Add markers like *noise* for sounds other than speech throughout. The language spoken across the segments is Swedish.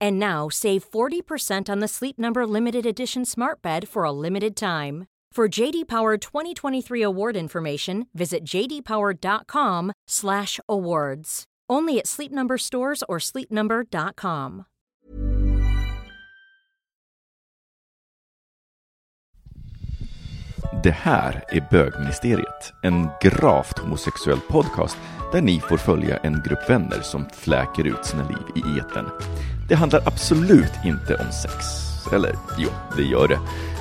And now save 40% on the Sleep Number limited edition Smart Bed for a limited time. For JD Power 2023 award information, visit jdpower.com/awards. Only at Sleep Number stores or sleepnumber.com. Det här är Bögministeriet, en gravt homosexuell podcast där ni får följa en grupp vänner som fläker ut sina liv i etern. Det handlar absolut inte om sex. Eller jo, det gör det.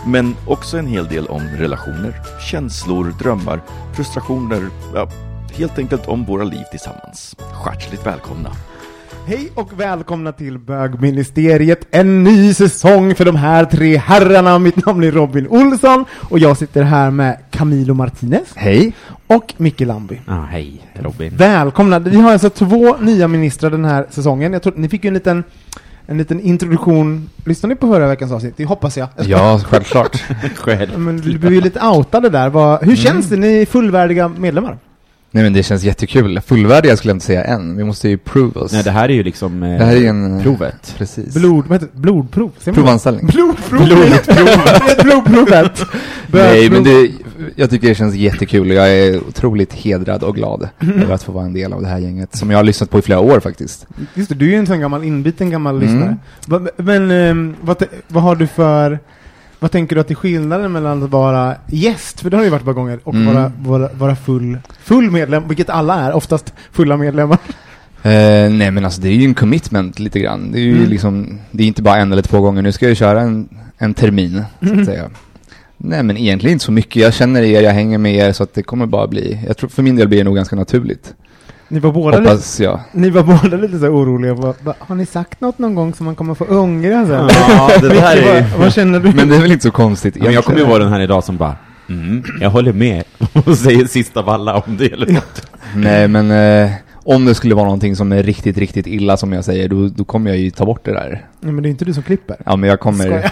Men också en hel del om relationer, känslor, drömmar, frustrationer, ja, helt enkelt om våra liv tillsammans. Hjärtligt välkomna! Hej och välkomna till Bögministeriet, en ny säsong för de här tre herrarna. Mitt namn är Robin Olsson och jag sitter här med Camilo Martinez. Hej. Och Micke Lamby. Ah, hej Robin. Välkomna! Vi har alltså två nya ministrar den här säsongen. Jag tror, ni fick ju en liten, en liten introduktion. Lyssnade ni på förra veckans avsnitt? Det hoppas jag. Ja, självklart. Själv. *laughs* Men vi blev ju lite outade där. Hur känns det? Ni är fullvärdiga medlemmar? Nej men det känns jättekul. Fullvärdiga skulle jag inte säga än. Vi måste ju prove oss. Nej, det här är ju liksom eh, Det här är en... provet. Precis. Blod, vad heter? Blodprov? Man? Provanställning. Blodprov! Blodprovet! *laughs* Blodprovet! Nej men det, jag tycker det känns jättekul. Jag är otroligt hedrad och glad över att få vara en del av det här gänget. Som jag har lyssnat på i flera år faktiskt. Just det, du är ju en sån gammal inbiten gammal Mm. lyssnare. Va- Men ehm, vad, vad har du för, vad tänker du att det är skillnaden mellan att vara gäst, för det har ju varit ett par gånger, och Mm. vara, vara, vara full, full medlem, vilket alla är, oftast fulla medlemmar. Eh, nej men alltså det är ju en commitment lite grann. Det är ju Mm. liksom, det är inte bara en eller två gånger. Nu ska jag ju köra en, en termin, så Mm. att säga. Nej men egentligen inte så mycket. Jag känner er, jag hänger med er så att det kommer bara bli, jag tror för min del blir det nog ganska naturligt. Ni var båda, lite, Hoppas jag. ni var båda lite så oroliga, va, va, har ni sagt något någon gång som man kommer få ångra sen? Ja, det där Micke, är vad, vad känner du? Men det är väl inte så konstigt Men jag kommer ju vara den här idag som bara mm, jag håller med *laughs* och säger sist av alla om det eller något. Nej men eh, om det skulle vara någonting som är riktigt, riktigt illa som jag säger, då, då kommer jag ju ta bort det där. Nej, men det är inte du som klipper. Ja men jag kommer... *laughs*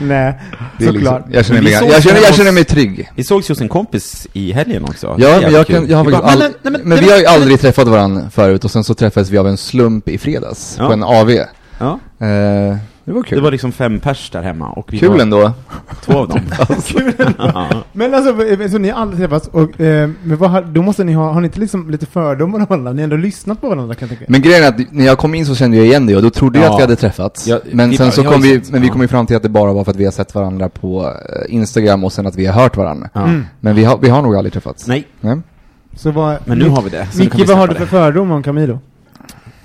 Nej, såklart. liksom, jag, känner Men mig, jag, känner, jag känner mig trygg. Vi sågs ju hos en kompis i helgen också. Ja, men jag, kan, jag har Vi faktiskt all, men, nej, men- vi har ju men- aldrig träffat varandra förut och sen så träffades vi av en slump i fredags Ja. på en AV. Ja, Eh, det var kul. det var liksom fem pers där hemma och vi kul var ändå. två av dem. *laughs* *laughs* Ja. Men alltså, så ni har aldrig träffats, och, eh, men vad, har- då måste ni ha, har ni inte liksom lite fördomar om varandra? Ni har ändå lyssnat på varandra kan jag tänka. Men grejen är att när jag kom in så kände jag igen dig och då trodde jag Ja. att vi hade träffats. Ja, men vi sen så jag kom ju vi, sett- men vi kom ju fram till att det bara var för att vi har sett varandra på eh, Instagram och sen att vi har hört varandra. Ja. Mm. Men vi har, vi har nog aldrig träffats. Nej, Nej. Så vad, men nu har vi det. Micke, vi vad har du för fördomar om Camilo?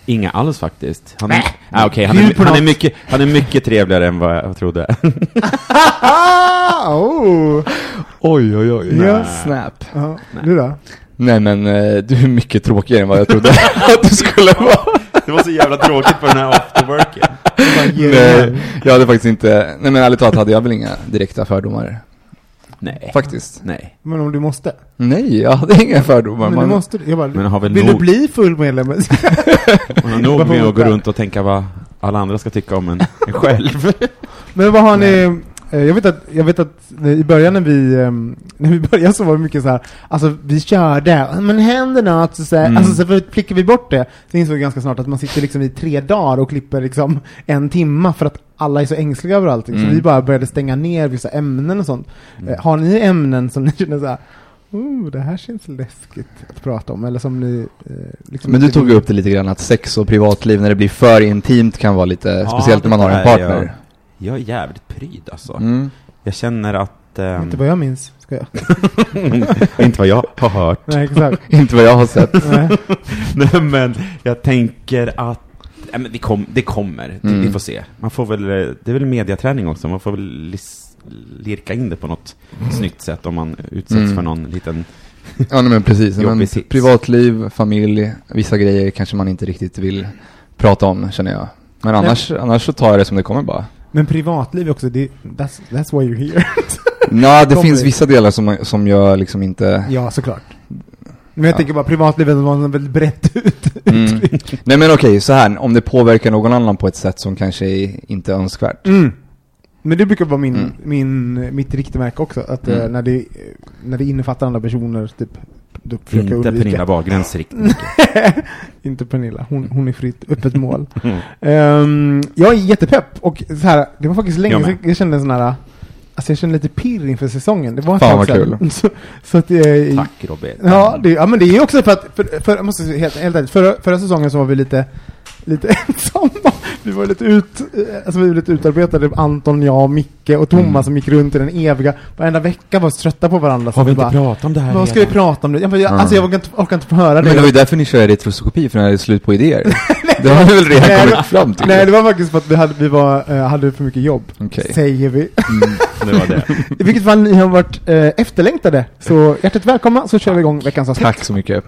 Inga alls faktiskt. Han är, ah, okej, han, är, han, är mycket, han är mycket trevligare än vad jag trodde. *laughs* Oh. Oj, oj, oj. Ja. Snap. Ja, du då? Nej men eh, du är mycket tråkigare än vad jag trodde *laughs* att du skulle vara. Det var så jävla tråkigt på den här afterworken. Nej, jag hade faktiskt inte, nej men ärligt talat hade jag väl inga direkta fördomar. Nej. Faktiskt. Nej. Men om du måste? Nej, jag hade inga fördomar. Men man- du måste, jag bara, Men har väl vill nog- du bli full medlem? *laughs* Man har nog med att gå runt och tänka vad alla andra ska tycka om en, en själv. Men vad har ni, jag vet att, jag vet att i början när vi, ehm, när vi *laughs* började så var det mycket så här, alltså vi körde, men händer något, så, så här, Mm. alltså så klickar vi bort det, så insåg vi ganska snart att man sitter liksom i tre dagar och klipper liksom en timma för att alla är så ängsliga över allting, så Mm. vi bara började stänga ner vissa ämnen och sånt. Mm. Eh, Har ni ämnen som ni känner så här, oh, det här känns läskigt att prata om, eller som ni eh, liksom Men du tog vill- upp det lite grann att sex och privatliv när det blir för intimt kan vara lite, Ja, speciellt när man har en partner. Jag är jävligt pryd alltså. Mm. Jag känner att... ehm, Inte vad jag minns. ska jag. *laughs* Inte vad jag har hört. Nej, exakt. *laughs* Inte vad jag har sett. Nej. *laughs* Nej, men jag tänker att ja, men det, kom, det kommer, det, Mm. vi får se. Man får väl, eh, det är väl mediaträning också, man får väl lis, lirka in det på något snyggt sätt om man utsätts Mm. för någon liten... Ja, nej, men precis. Men privatliv, familj, vissa grejer kanske man inte riktigt vill prata om, känner jag. Men annars, annars så tar jag det som det kommer bara. Men privatliv också, det, that's, that's why you're here. *laughs* Ja, det finns vissa delar som, som jag liksom inte... ja, såklart. Men jag Ja. tänker bara privatlivet var väldigt brett ut. Mm. Nej men okej, så här, om det påverkar någon annan på ett sätt som kanske är inte är önskvärt. Mm. Men det brukar vara min, Mm. min, mitt riktmärke också, att eh, Mm. när, det, när det innefattar andra personer, typ, då försöker Inte undvika. Pernilla Wahlgrens riktning. *laughs* Inte Pernilla, hon, hon är fritt, öppet mål. *laughs* Ehm, jag är jättepepp, och så här, det var faktiskt länge sedan jag kände en sån här, alltså jag kände lite pirr inför säsongen. Det var Fan, vad kul. *laughs* Så, så att, eh, Tack Robin. Ja, det, ja, men det är också för att, för, för, jag måste säga helt, helt ärligt, förra, förra säsongen så var vi lite, lite ensamma. Vi var lite ut, eh, alltså vi var lite utarbetade, Anton, jag, Micke och Thomas Mm. som gick runt i den eviga, varenda vecka var trötta på varandra. Har vi inte bara, pratat om det här Vad ska vi prata om nu? Ja, men jag, Ja. Alltså jag orkar inte, orkar inte få höra det. Men det var ju därför ni kör retroskopi, för när det är slut på idéer. *laughs* det har ni väl redan Nej, kommit fram till? Nej, det var faktiskt för att vi hade, vi var, eh, hade för mycket jobb. Okej. Säger vi. Mm. Det var det. I *laughs* vilket fall, ni har varit eh, efterlängtade. Så hjärtligt välkomna, så kör vi igång veckans avsnitt. Tack så mycket.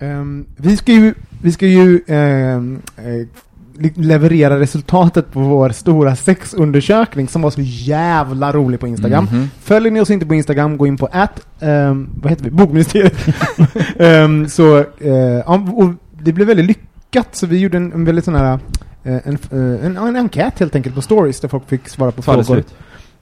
Ehm, vi ska ju, vi ska ju ehm, li- leverera resultatet på vår stora sexundersökning som var så jävla rolig på Instagram. Mhm. Följer ni oss inte på Instagram, gå in på att, vad heter vi, bokministeriet. *laughs* Ehm, så, ja, och det blev väldigt lyckat, så vi gjorde en, en väldigt sån här, eh, en, en, en enkät helt enkelt på stories där folk fick svara på det frågor.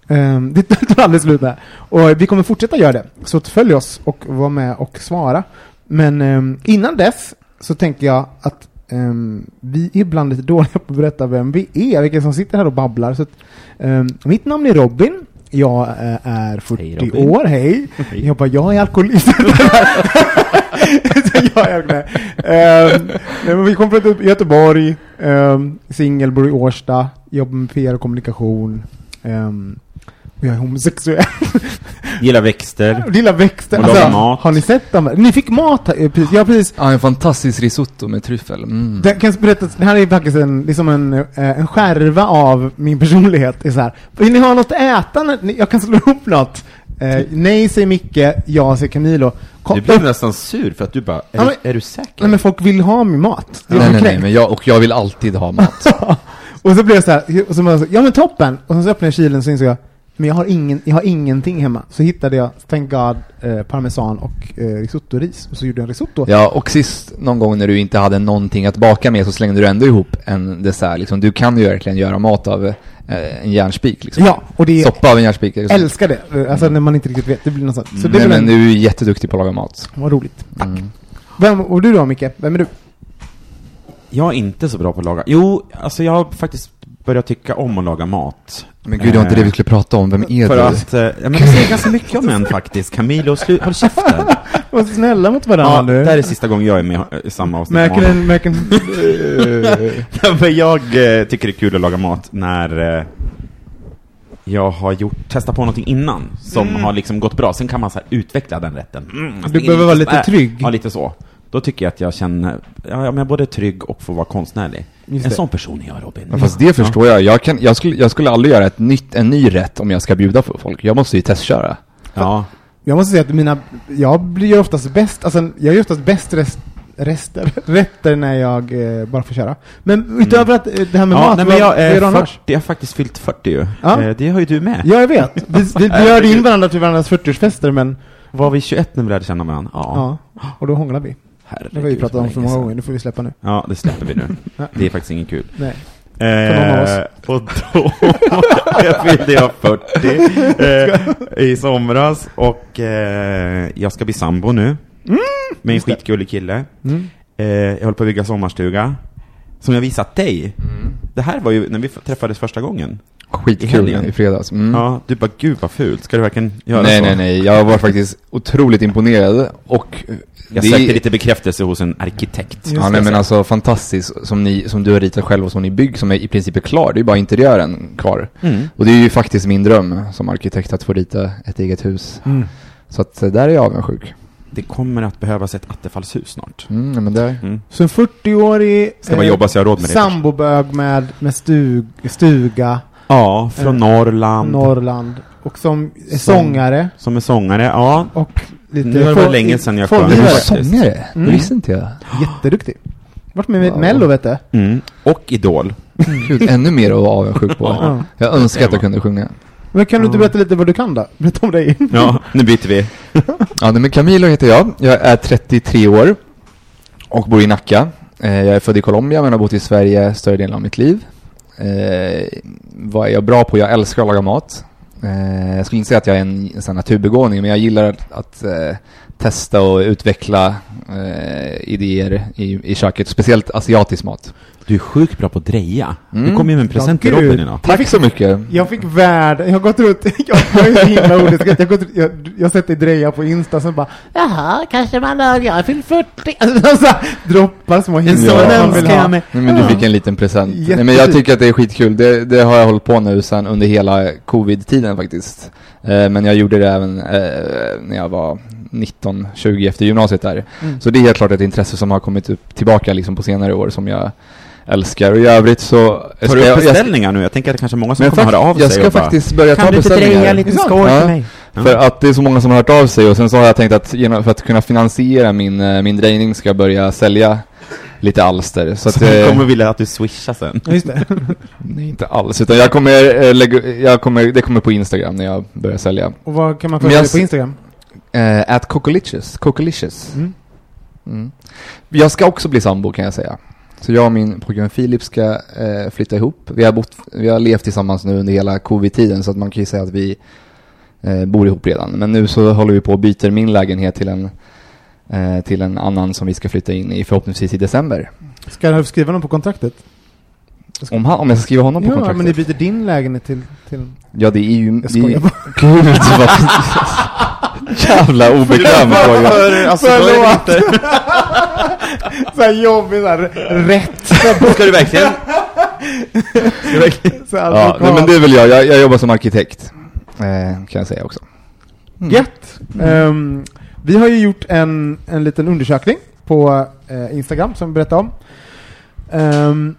Slut? Ehm, *laughs* det tar aldrig slut där. Och vi kommer fortsätta göra det. Så följ oss och var med och svara. Men ehm, innan dess så tänker jag att ehm, vi är ibland lite *laughs* dåliga på att berätta vem vi är, vilka som sitter här och babblar. Så att, mitt namn är Robin. Jag eh, är 40 Hej, år, hej. Hej. Jag bara, jag är alkoholist. *laughs* jag är nej, men vi kommer från Göteborg, um, singel, bor i Årsta, jobbar med PR och kommunikation. Um, jag är homosexuell. *laughs* Gillar växter. *laughs* Gillar växter. Och lagar mat. Har ni sett dem? Ni fick mat här, eh, precis. Jag har precis Ja, en fantastisk risotto med tryffel. Mm. det, kan jag berätta, det här är faktiskt en, det är som en, eh, en skärva av min personlighet. Är så här, vill ni ha något att äta? Jag kan slå ihop något. Eh, nej, säger Micke, ja, säger Camilo. Kom, Du blev nästan sur för att du bara, är, Ja, men- du, är du säker? nej men folk vill ha min mat. Nej, nej, nej, men jag, och jag vill alltid ha mat. *laughs* och så blev jag så här, och så bara ja men toppen! Och så öppnade jag kylen så insåg jag, men jag har, ingen, jag har ingenting hemma. Så hittade jag, thank God, eh, parmesan och eh, risottoris. Och så gjorde jag en risotto. Ja, och sist någon gång när du inte hade någonting att baka med så slängde du ändå ihop en dessert. Liksom. Du kan ju verkligen göra mat av eh, en järnspik. Liksom. Ja, och det är, Soppa av en järnspik. så? älskar det. Eh, Alltså när man inte riktigt vet, det blir något sånt. Så det Nej, väl men en, du är jätteduktig på att laga mat. vad roligt. Tack. Mm. Vem, och du då Micke, vem är du? Jag är inte så bra på att laga. Jo, alltså jag har faktiskt börjat tycka om att laga mat. Men gud, det var inte det vi skulle prata om. Vem är För du? att, eh, ja, men det säger ganska mycket om en faktiskt. Camilo, slu, håll käften. *laughs* Var snälla mot Ja, varandra det nu. här är sista gången jag är med i samma avsnitt. med Märker en, märker en, *laughs* Ja, men jag eh, tycker det är kul att laga mat när eh, jag har gjort, testat på någonting innan som Mm. har liksom gått bra. Sen kan man så här utveckla den rätten. Mm, Du slänger behöver vara lite trygg. Ja, lite så. Då tycker jag att jag känner, ja, jag är både trygg och får vara konstnärlig. Just en det. sån person är jag, Robin. Men fast det förstår jag. Jag, kan, jag, skulle, jag skulle aldrig göra ett nytt, en ny rätt om jag ska bjuda på folk. Jag måste ju testköra. Ja. Jag måste säga att mina, jag blir oftast bäst, alltså jag gör oftast bäst rest, rester, *laughs* rätter när jag eh, bara får köra. Men utöver att eh, det här med ja mat, nej, vad- men jag vad är du annars? 40, jag har faktiskt fyllt 40 ju. Ja. Eh, det har ju du med. Ja, jag vet. Vi, vi bjöd *laughs* in varandra till varandras 40-årsfester, men Var vi 21 när vi lärde känna varandra? Ja. ja, och då hånglade vi. Herregud, Det har vi pratat om för många gånger, det får vi släppa nu. Ja, det släpper vi nu. *laughs* Det är faktiskt inget kul. Nej. Eh, och då fyllde *laughs* jag 40 eh, i somras och eh, jag ska bli sambo nu. med en skitgullig kille. Mm. Eh, jag håller på att bygga sommarstuga. Som jag visat dig. Det här var ju när vi träffades första gången. skitkul helgen. i fredags. Mm. Ja, du bara, gud vad fult. Ska du verkligen göra nej, så? nej, nej. Jag var faktiskt otroligt imponerad och Jag det- sökte lite bekräftelse hos en arkitekt. Just Ja, nej, men så. alltså fantastiskt som, ni, som du har ritat själv och som ni bygger, som är i princip är klar. Det är ju bara interiören kvar. Mm. Och det är ju faktiskt min dröm som arkitekt att få rita ett eget hus. Mm. Så att eh, där är jag avundsjuk. Det kommer att behövas ett attefallshus snart. Mm, men där. Mm. Så en 40-årig Ska bara jobba så jag har råd med det. sambobög med, med stug, stuga, Ja, från Eh, Norrland. Norrland, och som är Som- sångare, Som är sångare, ja. och lite... Nu har det varit länge sedan jag Är sjöng. du faktiskt. sångare? Mm. Det visste inte jag. Jätteduktig. Vart med Wow. Mello, vet du. Mm. Och Idol. Gud, ännu mer att vara avundsjuk på. *laughs* Ja. Jag önskar att jag kunde sjunga. Men kan du inte berätta lite vad du kan då? Berätta om dig. *laughs* Ja, nu byter vi. *laughs* Ja, men Camilo heter jag. Jag är 33 år och bor i Nacka. Eh, Jag är född i Colombia men har bott i Sverige större delen av mitt liv. Eh, vad är jag bra på? Jag älskar att laga mat. Eh, jag skulle inte säga att jag är en, en sån naturbegåvning men jag gillar att, att testa och utveckla eh, idéer i, i köket. Speciellt asiatisk mat. Du är sjukt bra på att dreja. Mm. Du kom ju med en present till gud. Robin idag. Tack så mycket. Jag fick värld, jag har gått runt, *laughs* jag, jag är så himla odeskatt, jag, gått- jag, jag har sett dig dreja på Insta som bara Jaha, kanske man har, jag är fyllt 40, alltså, så här, droppar små historier man vill ha. Nej, men du fick en liten present. Nej, men jag tycker att det är skitkul. Det, det har jag hållit på nu sedan under hela covid-tiden faktiskt. Eh, men jag gjorde det även eh, när jag var 19-20 efter gymnasiet där. Mm. Så det är helt klart ett intresse som har kommit upp tillbaka liksom på senare år som jag älskar. Och i övrigt så... Tar ska du upp jag- jag- beställningar nu? Jag tänker att det kanske är många som kommer höra av jag sig ska och bara, faktiskt börja ta beställningar. lite skål Ja. till mig? Ja. För att det är så många som har hört av sig och sen så har jag tänkt att genom, för att kunna finansiera min, eh, min drejning ska jag börja sälja lite alster. Så att, Så jag eh, kommer vilja att du swishar sen. Just det. *laughs* Nej, inte alls. Utan jag kommer, eh, lägga, jag kommer, det kommer på Instagram när jag börjar sälja. Och vad kan man följa jag dig på Instagram? Eh, at Cocolicious. Cocolicious. Mm. Mm. Jag ska också bli sambo kan jag säga. Så jag och min pojkvän Filip ska eh, flytta ihop. Vi har, bott, vi har levt tillsammans nu under hela covid-tiden så att man kan ju säga att vi eh, bor ihop redan. Men nu så håller vi på och byter min lägenhet till en, till en annan som vi ska flytta in i förhoppningsvis i december. Ska du skriva någon på kontraktet? Om, han, om jag ska skriva honom på Ja, kontraktet? men ni byter din lägenhet till... till... Ja, det är ju... Jag skojar bara. Gud, vad... *laughs* Jävla obekväm fråga. alltså, då är Förlåt. inte... *laughs* så här jobbig, så här rätt. Ska du verkligen... Ska du verkligen... Så här, Ja, nej, men det väl jag. jag. Jag jobbar som arkitekt. Eh, kan jag säga också. Mm. Gött! Ehm, vi har ju gjort en, en liten undersökning på eh, Instagram som vi berättade om. Ehm,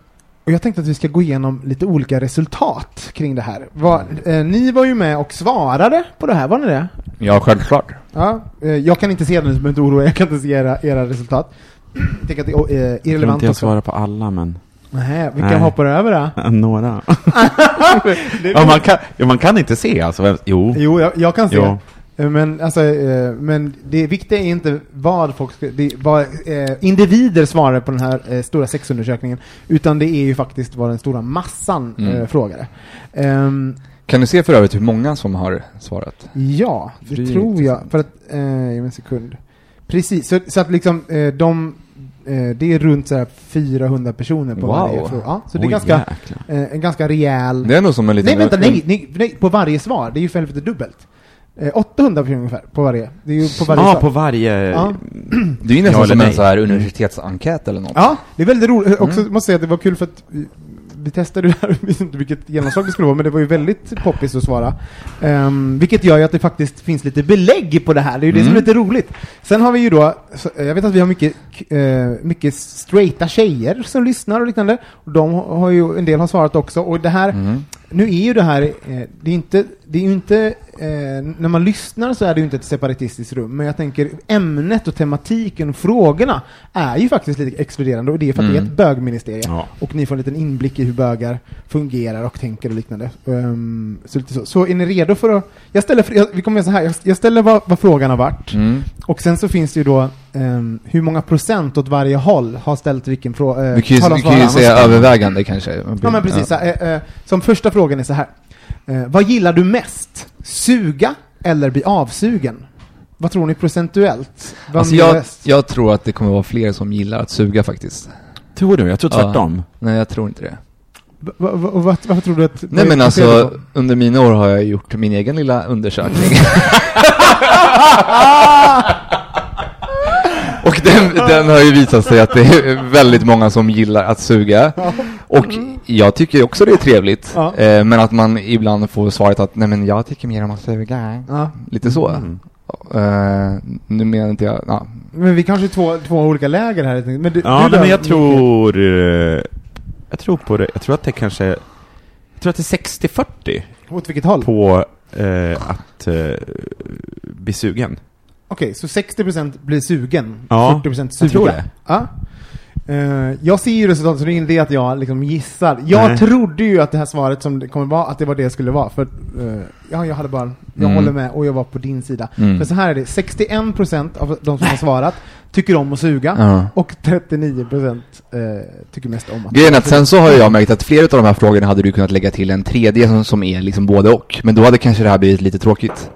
och jag tänkte att vi ska gå igenom lite olika resultat kring det här. Vad- eh, ni var ju med och svarade på det här, var ni det? Ja, självklart. Ja, eh, jag kan inte se den, så behöver inte oroa jag kan inte se era, era resultat. Jag tänker att det är eh, Jag kan irrelevant inte jag också. svara på alla, men... Nej, vilka Nej. hoppar över då? *laughs* Några. *laughs* ja, man, kan, ja, man kan inte se alltså. vem- Jo. Jo, jag, jag kan se. Jo. Eh, Men, alltså, eh, men det viktiga är inte vad folk ska, det, vad eh, individer svarar på den här stora sexundersökningen, utan det är ju faktiskt vad den stora massan Mm. frågade. Ehm, Kan du se för övrigt hur många som har svarat? ja, det Det tror jag. För att, eh, en sekund. Precis, så, så att liksom eh, de, eh, det är runt så här 400 personer på Wow. varje fråga. Ja, så det är Oj, ganska, eh, en ganska rejäl... Det är nog som en liten... Nej, vänta, nej, nej, nej, på varje svar. Det är ju för helvete dubbelt. Eh, 800 personer ungefär på varje. Det är ju på varje Ja, svar. på varje... Ja. *clears throat* Det är ju nästan som en så här universitetsenkät eller något. Ja, det är väldigt roligt. Också Mm. måste säga att det var kul för att vi- vi testade det här, *laughs* jag vet inte vilket genomslag det skulle vara, men det var ju väldigt poppis att svara. Ehm, vilket gör ju att det faktiskt finns lite belägg på det här, det är ju det som är Mm. lite roligt. Sen har vi ju då, så, eh, jag vet att vi har mycket, eh, mycket straighta tjejer som lyssnar och liknande, och de har ju, en del har svarat också, och det här, Mm. nu är ju det här, eh, det är inte, det är ju inte, eh, när man lyssnar så är det ju inte ett separatistiskt rum, men jag tänker ämnet och tematiken och frågorna är ju faktiskt lite exkluderande, och det är för att det är Mm. ett bögministerium. Ja. Och ni får en liten inblick i hur bögar fungerar och tänker och liknande. Ehm, så, lite så. så är ni redo för att... Jag ställer, jag, vi kommer göra så här, jag, jag ställer vad, vad frågan har varit, Mm. och sen så finns det ju då ehm, hur många procent åt varje håll har ställt vilken fråga. Vi kan ju, vi kan ju säga övervägande kanske. Ja men precis, så här, eh, eh, som första frågan är så här. Eh, vad gillar du mest? Suga eller bli avsugen? Vad tror ni procentuellt? Alltså jag, jag tror att det kommer vara fler som gillar att suga faktiskt. Tror du? Jag tror Ja. tvärtom. Nej, jag tror inte det. Va, va, va, varför tror du att... Nej men alltså, under mina år har jag gjort min egen lilla undersökning. *laughs* *laughs* Den, har ju visat sig att det är väldigt många som gillar att suga. Och jag tycker också det är trevligt. Ja. Eh, men att man ibland får svaret att nej men jag tycker mer om att suga. Ja. Lite så. Mm. Eh, nu menar inte jag, ja. Men vi kanske är två, två olika läger här. Men du, Ja, du men jag tror... eh, Jag tror på det. Jag tror att det kanske... Jag tror att det är 60-40 Åt vilket håll? på eh, att eh, bli sugen. Okej, så 60% blir sugen, Ja, 40% suga. jag tror det. Ja. Eh, jag ser ju resultatet, så det är inte det att jag liksom gissar. Jag Nej. trodde ju att det här svaret som det kommer vara, att det var det det skulle vara. För eh, ja, jag hade bara, jag Mm. håller med och jag var på din sida. Mm. För så här är det, 61% av de som har svarat tycker om att suga. Ja. Och 39% eh, tycker mest om att Grejen är att sen så har jag märkt att flera av de här frågorna hade du kunnat lägga till en tredje som, som är liksom både och. Men då hade kanske det här blivit lite tråkigt.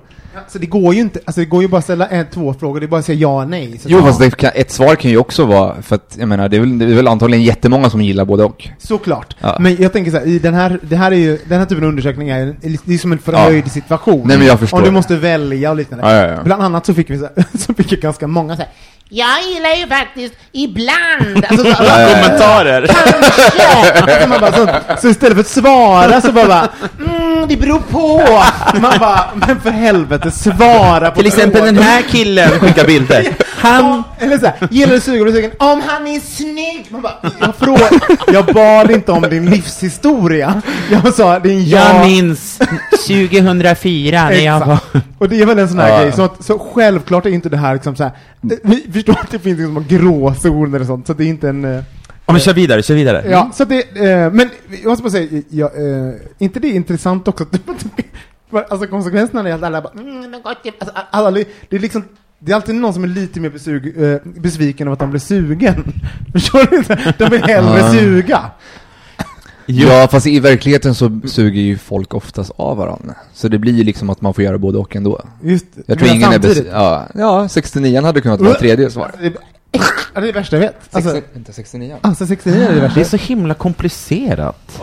Så det går ju inte, alltså det går ju bara att ställa en, två frågor, det är bara att säga ja och nej. Så Jo, ja. fast det kan, ett svar kan ju också vara, för att jag menar, det är väl, det är väl antagligen jättemånga som gillar både och. Såklart. Ja. Men jag tänker så här, i den här, det här är ju, den här typen av undersökning är, ju- det är som en förhöjd situation. Nej, men jag förstår. Om du måste välja och liknande. Ja, ja, ja. Bland annat så fick vi så, här, *laughs* så fick jag ganska många så här. Jag gillar ju faktiskt ibland. Alltså, så, *laughs* Kommentarer! Kanske! Alltså bara, så, så istället för att svara så bara, bara *laughs* mm, det beror på. *laughs* Man bara, men för helvete, svara på Till exempel den här killen skickar bilder. *laughs* Han... Eller såhär, gillar du sugen? Om han är snygg! Man bara, jag, frågar, jag bad inte om din livshistoria. Jag sa din ja. Jag minns 2004 när jag var... Och det är väl en sån här Ja. grej, så, att, så självklart är inte det här liksom så här. vi förstår att det finns liksom gråzoner och sånt, så det är inte en... Ja, men kör vidare, kör vidare. Ja, så det, eh, men jag måste bara säga, ja, eh, inte det är intressant också? *laughs* alltså konsekvenserna är att alla bara, mm, men gott, alltså, alla, det är liksom, det är alltid någon som är lite mer besug, eh, besviken av att de blir sugen. *laughs* Förstår du inte? De vill hellre suga. Ja, fast i verkligheten så suger ju folk oftast av varandra. Så det blir ju liksom att man får göra både och ändå. Just det. Jag tror ingen är samtidigt. bes- ja, ja, 69 hade kunnat vara tredje svar. Det är det är det värsta jag vet. Alltså, inte 69. alltså 69 är det värsta. Det är så himla komplicerat.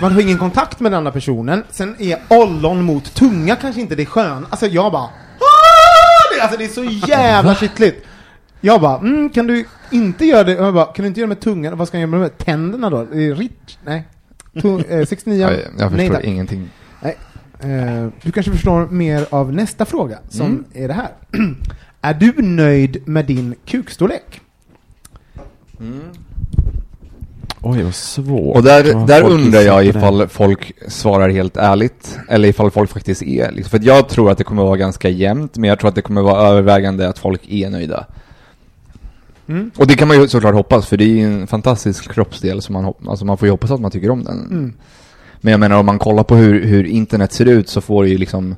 Man har ingen kontakt med den andra personen, sen är ollon mot tunga kanske inte det skön. Alltså jag bara "Ah!" det, Alltså det är så jävla kittligt. Jag bara, mm, kan du inte göra det? Jag bara, kan du inte göra det med tungan? Vad ska jag göra med tänderna då? Det är rich? Nej. Tu- eh, *laughs* 69? Jag, jag Nej, förstår tack. ingenting. Eh, du kanske förstår mer av nästa fråga, som Mm. är det här. *clears throat* är du nöjd med din kukstorlek? Oj, vad svårt. Och där, där undrar jag på det. ifall folk svarar helt ärligt, eller ifall folk faktiskt är liksom. För att jag tror att det kommer vara ganska jämnt, men jag tror att det kommer vara övervägande att folk är nöjda. Mm. Och det kan man ju såklart hoppas, för det är ju en fantastisk kroppsdel, som man, alltså man får ju hoppas att man tycker om den. Mm. Men jag menar, om man kollar på hur, hur internet ser ut så får det ju liksom,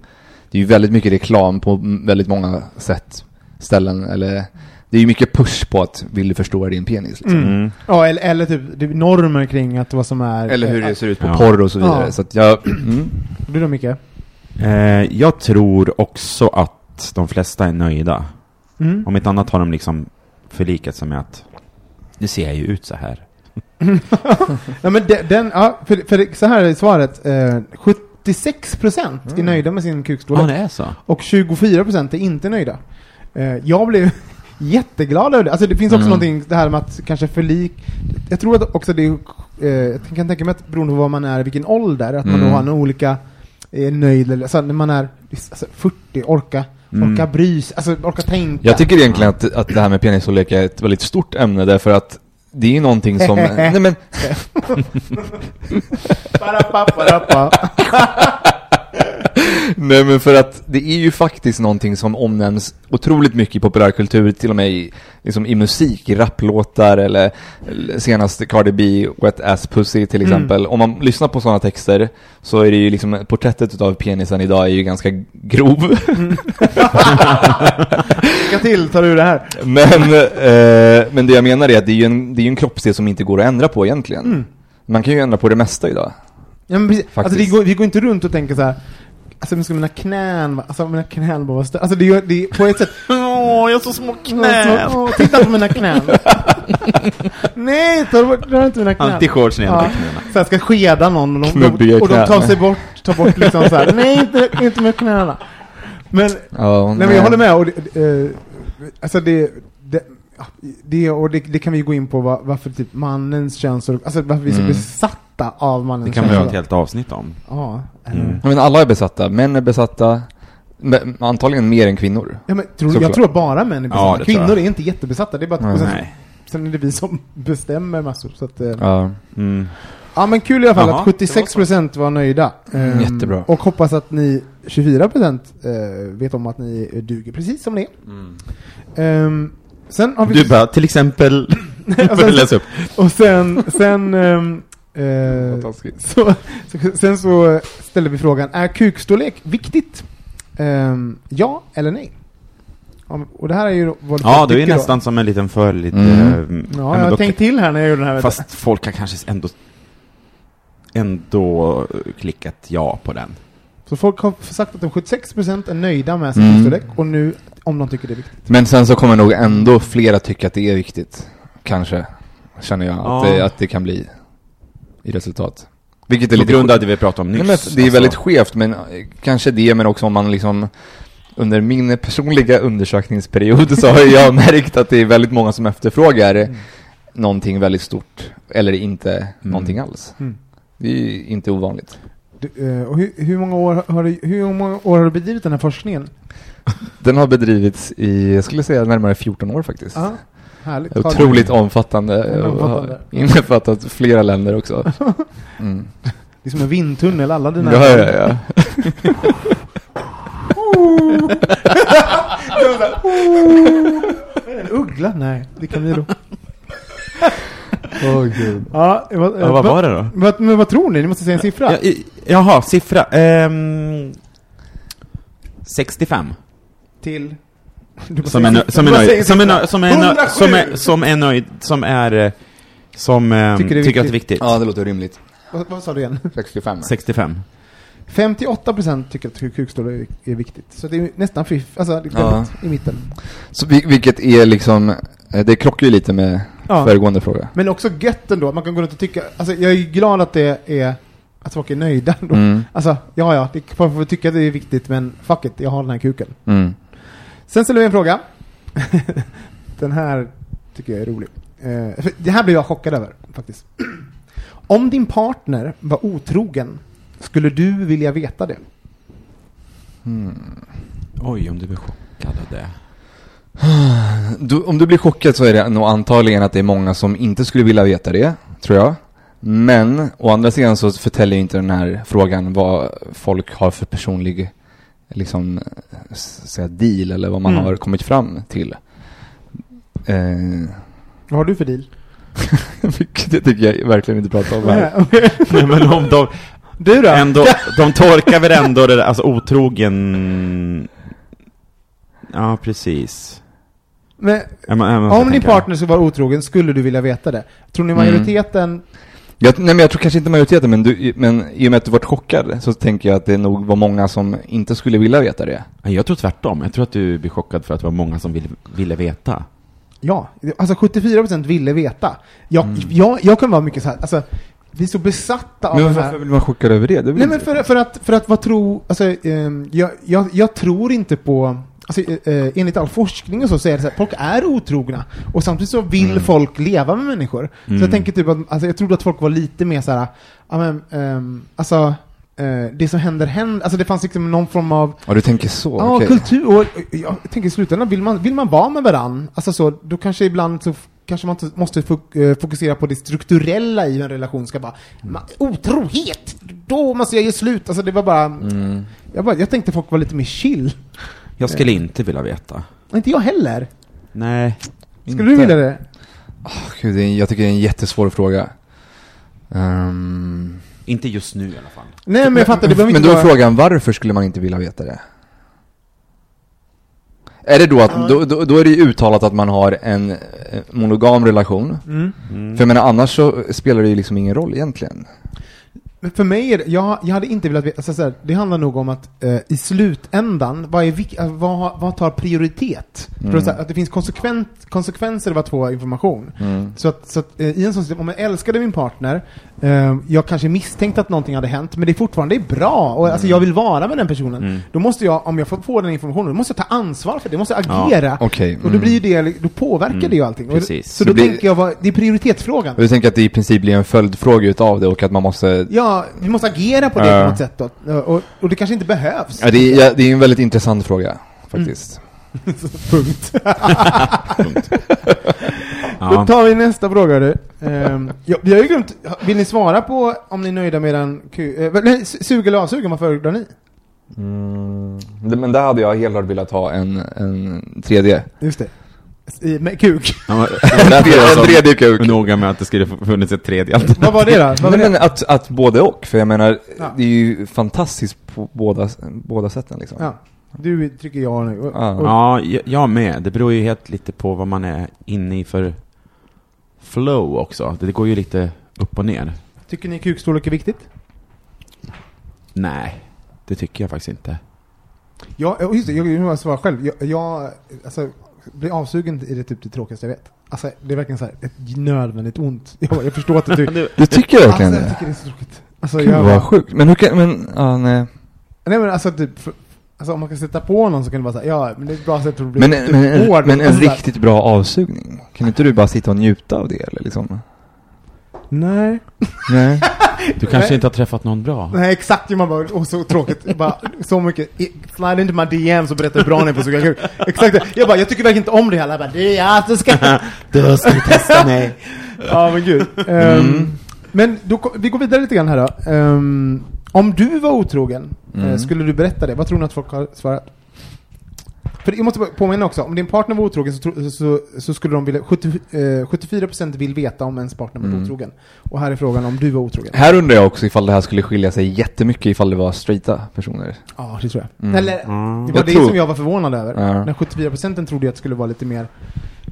det är ju väldigt mycket reklam på väldigt många sätt, ställen, eller det är ju mycket push på att vill du förstora din penis liksom. Mm. Mm. Ja, eller, eller typ normer kring att vad som är... Eller hur det ser ut på Ja. porr och så vidare. Ja. Så att jag, *clears throat* mm. Du då Micke? Eh, jag tror också att de flesta är nöjda. Mm. Om inte annat har de liksom förlikat sig med att det ser ju ut så här. *laughs* Ja, men de, den, ja, för, för det- så här är svaret. Eh, 76% är nöjda med sin kukstorlek. det är så. Och 24% är inte nöjda. Eh, jag blev jätteglad över det. Alltså det finns också Mm. någonting, det här med att kanske förlik... Jag tror att också det är, eh, jag kan tänka mig att beroende på vad man är, vilken ålder, att man Mm. då har en olika eh, nöjd, eller alltså när man är alltså, 40, orka, Mm. orka bry sig, alltså orka tänka. jag tycker egentligen att, att det här med penisstorlek är ett väldigt stort ämne därför att det är ju någonting som, *laughs* nej men. *laughs* *laughs* nej men för att det är ju faktiskt någonting som omnämns otroligt mycket i populärkultur, till och med i, liksom i musik, i rapplåtar eller, senast Cardi B, Wet Ass Pussy till Mm. exempel. Om man lyssnar på sådana texter så är det ju liksom, porträttet utav penisen idag är ju ganska grov. Lycka till, tar du det här. Men, eh, men det jag menar är att det är ju en, det är en kroppsdel som inte går att ändra på egentligen. Mm. Man kan ju ändra på det mesta idag. Ja, men precis. Alltså, vi, går, vi går inte runt och tänker så här. Alltså, men ska mina knän, alltså mina knän bara stö- Alltså det, gör- det är på ett sätt, *laughs* Åh, jag har så små Så, åh, titta på mina knän. *laughs* Nej, ta bort, rör inte mina knän. Alltid shorts ner Ja. knäna. Så jag ska skeda någon och de, Knubbiga och de tar knän. sig bort, tar bort liksom så här. *laughs* nej inte, inte med knäna. Men, Ja, nej men jag håller med och det, eh, alltså det, det, och det, det kan vi gå in på var, varför typ mannens könsorgan, alltså varför vi är så Mm. besatta av mannens Det kan vi ha ett helt avsnitt om. Ja, eh, Mm. Men alla är besatta. Män är besatta. Men antagligen mer än kvinnor. ja, men tror, jag tror att bara män är besatta. Ja. Kvinnor är inte jättebesatta, det är bara och sen, Nej. sen är det vi som *laughs* bestämmer massor. Så att, eh, Ja. Mm. Ja men kul i alla fall Jaha, att 76% var nöjda. Ehm, Jättebra. Och hoppas att ni 24% eh, vet om att ni duger precis som ni är. Ehm, sen har vi... Du bara, till exempel... *laughs* sen, läsa upp. och sen, sen, ehm, eh, så, så, sen så ställer vi frågan, är kukstorlek viktigt? Ehm, ja eller nej? Ja, Och det här är ju vad Ja, det är tycker då. nästan som en liten för lite... Mm. Ja, men jag har tänkt till här när jag gjorde den här. Fast folk har kanske ändå ändå klickat ja på den. Så folk har sagt att de 76% är nöjda med sin Mm. kukstorlek och nu om de tycker det är viktigt. Men sen så kommer nog ändå flera tycka att det är viktigt. Kanske. Känner jag. Ja. Att, det, att det kan bli i resultat. Vilket är På lite grund av det vi pratade om nyss. Nej, men det är alltså. väldigt skevt, men eh, kanske det, men också om man liksom under min personliga undersökningsperiod så har jag *laughs* märkt att det är väldigt många som efterfrågar Mm. någonting väldigt stort, eller inte någonting alls. Mm. Det är ju inte ovanligt. Du, eh, och hur, hur, många år har du, hur många år har du bedrivit den här forskningen? *laughs* Den har bedrivits i, jag skulle säga närmare 14 år faktiskt. Ja, härligt. Otroligt omfattande Omfattande. *laughs* innefattat flera länder också. *laughs* Mm. Det är som en vindtunnel, alla dina... Ja, ja, ja. En uggla? Nej, det kan vi då. Åh gud. Ja, vad, Ja, vad var det då? Vad, men vad tror ni? Ni måste säga en siffra. Ja, jaha, siffra. Ehm, 65. Till... Som är, som är nöjd, som är nöjd, som är nöjd, 107! som är, som är nöjd, som är, eh, som ehm, Tycker det är tycker att det är viktigt. Ja, det låter rimligt. Vad, vad sa du igen? 65. 65. 58% tycker att kukstorlek är viktigt. Så det är nästan fiff, alltså det är Ja. i mitten. Så, vil- vilket är liksom, eh, det krockar ju lite med Ja. föregående fråga. Men också gött ändå, man kan gå runt och tycka, alltså jag är glad att det är, att folk är nöjda ändå. Mm. Alltså, ja ja, det, folk får tycka att det är viktigt, men fuck it, jag har den här kuken. Mm. Sen ställer vi en fråga. *laughs* den här tycker jag är rolig. Eh, det här blev jag chockad över, faktiskt. *clears throat* Om din partner var otrogen, skulle du vilja veta det? Oj, om du blir chockad av det. Du, om du blir chockad så är det nog antagligen att det är många som inte skulle vilja veta det, tror jag. Men å andra sidan så förtäljer inte den här frågan vad folk har för personlig liksom, säga deal eller vad man Mm. har kommit fram till. Eh, Vad har du för deal? *laughs* det tycker jag verkligen inte prata om här. *laughs* Nej, men om de, Du då? ändå, de torkar väl ändå det där, alltså otrogen... Ja, precis. Men, om din partner skulle vara otrogen, skulle du vilja veta det? Tror ni Mm. majoriteten... Jag, nej men jag tror kanske inte majoriteten, men, du, men i och med att du varit chockad så tänker jag att det nog var många som inte skulle vilja veta det. Nej, Jag tror tvärtom. Jag tror att du blir chockad för att det var många som ville, ville veta. Ja, alltså 74% ville veta. Jag, Mm. jag, jag kan vara mycket så här, alltså, vi är så besatta av Men varför här... vill man chockad över det? det Nej men för, för att, för att vad tro, alltså, ehm, jag, jag, jag tror inte på, alltså, eh, enligt all forskning och så, så är det så här, folk är otrogna. Och samtidigt så vill Mm. folk leva med människor. Så Mm. jag tänker typ att, alltså, jag trodde att folk var lite mer så här, ja men, ehm, alltså, eh, det som händer händer, alltså det fanns liksom någon form av Ja, du tänker så? Ja, okej. kultur, och jag tänker i slutändan, vill man, vill man vara med varann, alltså så, då kanske ibland så kanske man måste fok- eh, fokusera på det strukturella i en relation ska vara. Ma- Otrohet! Då måste jag ge slut! Alltså det var bara, Mm. jag, bara, jag tänkte folk var lite mer chill. Jag skulle inte vilja veta. Inte jag heller. Nej. Skulle du vilja det? Gud, det är, en- jag tycker det är en jättesvår fråga. Ehm, Inte just nu i alla fall. Nej men jag fattar, det men inte då är vara... frågan, varför skulle man inte vilja veta det? Är det då att, då, då, då är det ju uttalat att man har en eh, monogam relation. Mm. Mm. För jag menar, annars så spelar det ju liksom ingen roll egentligen. Men för mig är det, jag, jag hade inte velat veta, alltså, så här, det handlar nog om att eh, i slutändan, vad, är, vik- eh, vad, vad tar prioritet? För att, så här, att det finns konsekvent, konsekvenser av att få information. Mm. Så att, så att eh, i en sån situation, om jag älskade min partner, jag kanske misstänkte att någonting hade hänt, men det är fortfarande bra, och alltså, jag vill vara med den personen. Mm. Då måste jag, om jag får få den informationen, då måste jag ta ansvar för det, då måste jag agera. Okej. Och då mm. blir ju det, då påverkar Mm, det ju allting. Och, precis. så Det då blir- tänker jag, vad, det är prioritetsfrågan. Och du tänker att det i princip blir en följdfråga utav det och att man måste... Ja, vi måste agera på det Ja. på något sätt då. Och, och det kanske inte behövs. Ja, det, är, ja, det är en väldigt intressant fråga, faktiskt. *laughs* Punkt. *laughs* Då Ja. tar vi nästa fråga du. Um, ja, vi har ju glömt, vill ni svara på om ni är nöjda med den Q... Eh, nej, sug eller avsugen, vad föredrar ni? Mm. Det- Men där hade jag helt klart velat ha en, en tredje. Just det. I- Med kuk. Ja, *laughs* en tredje kuk. Noga med att det skulle funnits ett tredje alternativ. vad var det då? Vad var Nej, det? men att, att både och, för jag menar, Ja. det är ju fantastiskt på båda, båda sätten liksom. Ja. Du trycker ja nu. Och, Ja. och, Ja, jag- jag med. Det beror ju helt lite på vad man är inne i för flow också. Det går ju lite upp och ner. Tycker ni kukstorlek är viktigt? Nej, det tycker jag faktiskt inte. Ja, och just det, jag, jag måste svara själv. Jag, jag alltså, blir avsugen är det typ det tråkigaste jag vet. Alltså, det är verkligen så här, ett nödvändigt ont. *laughs* Jag, jag förstår att det *laughs* tycker... Du tycker Alltså, verkligen jag det? tycker det är så tråkigt. Alltså, Gud jag, vad sjukt. Men hur kan, men, ja nej. Nej men alltså typ, för, alltså om man kan sätta på någon så kan det vara såhär, ja men det är ett bra sätt att bli Men, men, en, hård. men en Alltså, så riktigt bra avsugning, kan inte du bara sitta och njuta av det eller liksom? Nej. Nej. *laughs* Du kanske Nej. inte har träffat någon bra? Nej exakt, man bara, åh så tråkigt. bara, så mycket, slide into my DMs och berätta hur bra ni är på suga kuk. Exakt. Jag bara, jag tycker verkligen inte om det här. Jag bara, det är jag, *laughs* du ska... Du ska testa mig. *laughs* ja men gud. Ehm, Mm. Men då, vi går vidare lite grann här då. Ehm, om du var otrogen, eh, Mm. skulle du berätta det? Vad tror ni att folk har svarat? För jag måste påminna också, om din partner var otrogen så, så, så skulle de vilja, 70, eh, 74% vill veta om ens partner var Mm. otrogen. Och här är frågan om du var otrogen. Här undrar jag också ifall det här skulle skilja sig jättemycket ifall det var straighta personer. Ja, det tror jag. Mm. Eller, Mm. det var Jag det tror- som jag var förvånad över. Ja. Den 74% trodde jag att det skulle vara lite mer,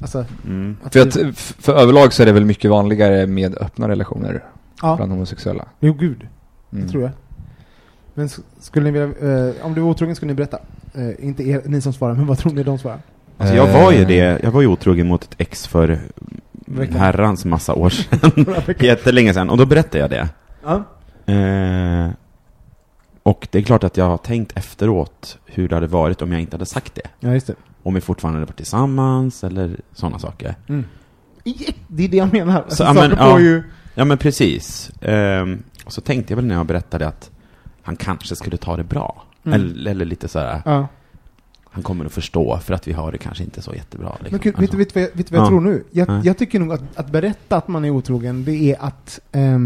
alltså... Mm. Att För, att, för överlag så är det väl mycket vanligare med öppna relationer ja, bland homosexuella. jo gud, Mm. det tror jag. Men skulle ni vilja, eh, om du var otrogen skulle ni berätta? Eh, inte er, ni som svarar, men vad tror ni de svarar? Alltså jag var ju Eh, det, jag var ju otrogen mot ett ex för herrans massa år *laughs* sedan. Jättelänge sedan, och då berättade jag det. Ja. Eh, och det är klart att jag har tänkt efteråt hur det hade varit om jag inte hade sagt det. ja, just det. Om vi fortfarande hade varit tillsammans, eller sådana saker. Mm. I- Det är det jag menar. Alltså, Så, ja, saker men, ja. ju... Ja men precis. Ehm, och så tänkte jag väl när jag berättade att han kanske skulle ta det bra. Mm. Eller, eller lite sådär, Ja. han kommer att förstå för att vi har det kanske inte så jättebra. Liksom. Men gud, vet, Alltså. du- du vad jag- tror nu? Jag, jag tycker nog att, att berätta att man är otrogen, det är att eh,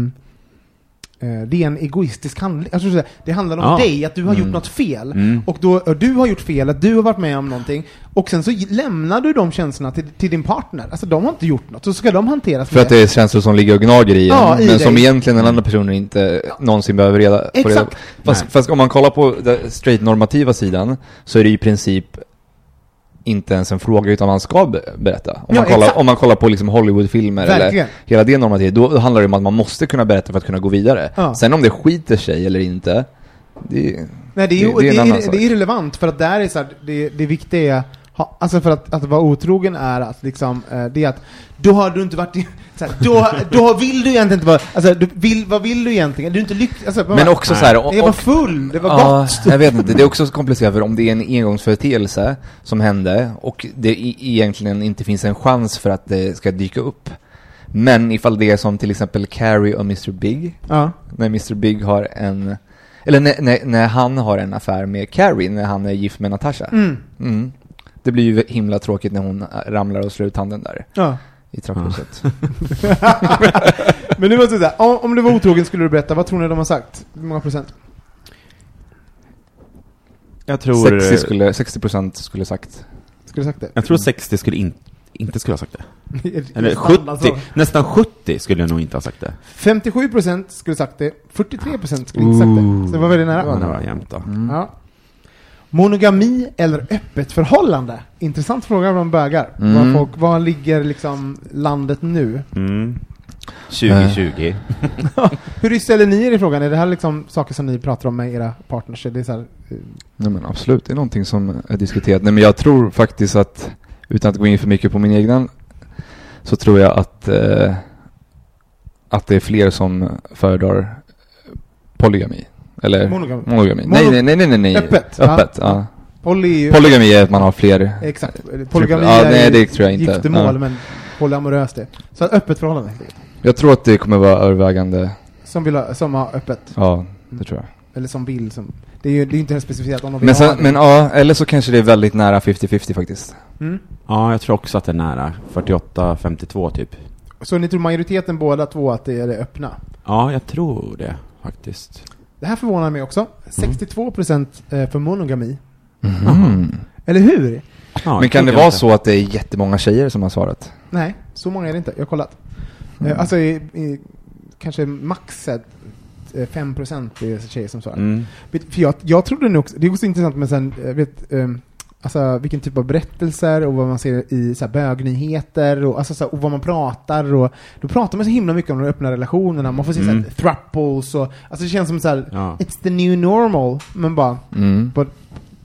det är en egoistisk handling. Alltså, det handlar om Ja. dig, att du har gjort Mm. något fel. Mm. Och då, och du har gjort fel, att du har varit med om någonting. Och sen så lämnar du de känslorna till, till din partner. Alltså de har inte gjort något, så ska de hanteras För att det är känslor som ligger och gnager i en, Ja, i men som egentligen den andra personen inte någonsin behöver reda reda Exakt. på. Fast, fast om man kollar på den straight-normativa sidan så är det i princip inte ens en fråga utan man ska be- berätta. Om, Ja, man, kollar, om man kollar på liksom Hollywoodfilmer eller hela det normativet, då handlar det om att man måste kunna berätta för att kunna gå vidare. Ja. Sen om det skiter sig eller inte, det, Nej, det är, Det- det, det är en är, det, är irrelevant, för att där är så här, det, det viktiga är, ha, alltså för att, att vara otrogen är att liksom, eh, det är att då har du inte varit så här, då, då vill du egentligen inte vara, alltså du vill, vad vill du egentligen? Du är inte lycklig, alltså, Men också så här, och- Jag var full, det var Ja, gott! jag vet inte. Det är också så komplicerat för om det är en engångsföreteelse som hände och det egentligen inte finns en chans för att det ska dyka upp. Men ifall det är som till exempel Carrie och Mr Big, Ja. när Mr Big har en, eller när, när, när han har en affär med Carrie, när han är gift med Natasha. Mm. Mm. Det blir ju himla tråkigt när hon ramlar och slår ut handen där ja. I trapphuset. *laughs* Men nu måste säga, om, du var otrogen skulle du berätta, vad tror ni de har sagt? Hur många procent? Jag tror... 60 skulle, 60% skulle sagt. Skulle sagt det? Jag tror 60 skulle in, inte skulle ha sagt det. *laughs* Eller Standard, 70, så. nästan 70 skulle jag nog inte ha sagt det. 57% skulle sagt det, 43% skulle inte sagt det. Så det var väldigt nära. Ja, det var jämnt då. Mm. Ja. Monogami eller öppet förhållande? Intressant fråga från bögar. Mm. Var, folk, var ligger liksom landet nu? Mm. 2020. *laughs* Hur ställer ni er i frågan? Är det här liksom saker som ni pratar om med era partners? Är det så här, eh, Nej men absolut, det är någonting som är diskuterat. Nej men jag tror faktiskt att, utan att gå in för mycket på min egen, så tror jag att, eh, att det är fler som föredrar polygami. Eller Monogami. monogami. Mono- Nej, nej, nej, nej, nej, nej. Öppet, Öppet, ja. ja. poly. Polygami är att man har fler. Exakt. Polygami Ja, är nej, det tror jag inte. giftermål, Ja. men polyamoröst det. Så öppet förhållande. Jag tror att det kommer vara övervägande, Som vill ha, som har öppet. ja, det tror jag. Eller som vill. Som, det är ju det är inte specificerat om de vill Men, ha sen, det. men ja, eller så kanske det är väldigt nära 50-50 faktiskt. Mm. Ja, jag tror också att det är nära. 48-52 typ. Så ni tror majoriteten båda två att det är det öppna? Ja, jag tror det faktiskt. Det här förvånar mig också. 62% eh, för monogami. Mhm. Eller hur? Ja, Men kan det vara inte. så att det är jättemånga tjejer som har svarat? Nej, så många är det inte. Jag har kollat. Mm. Eh, alltså, i, i, kanske max eh, 5% är tjejer som svarar. Mm. För jag, jag trodde nog också, det är också intressant med sen, eh, vet, ehm, alltså vilken typ av berättelser och vad man ser i så här, bögnyheter och, alltså, så här, och vad man pratar och då pratar man så himla mycket om de öppna relationerna, man får se Mm. så här, thruples och, alltså det känns som så här, Ja. it's the new normal, men bara, Mm.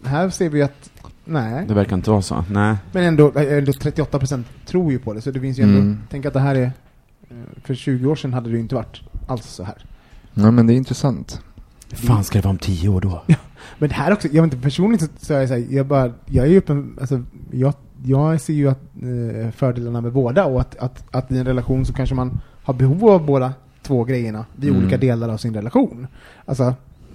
här ser vi att, nej, Det verkar inte vara så. Nej. men ändå, eh, ändå 38% tror ju på det, så det finns ju ändå, Mm. tänk att det här är, eh, för 20 år sedan hade det ju inte varit alls så här. Ja men det är intressant. Hur fan ska det vara om tio år då? Men det här också, jag vet inte, personligen så, så är jag så här, jag bara, jag är ju öppen, alltså, jag, jag ser ju att, eh, fördelarna med båda och att, att, att i en relation så kanske man har behov av båda två grejerna vid Mm. olika delar av sin relation. Alltså,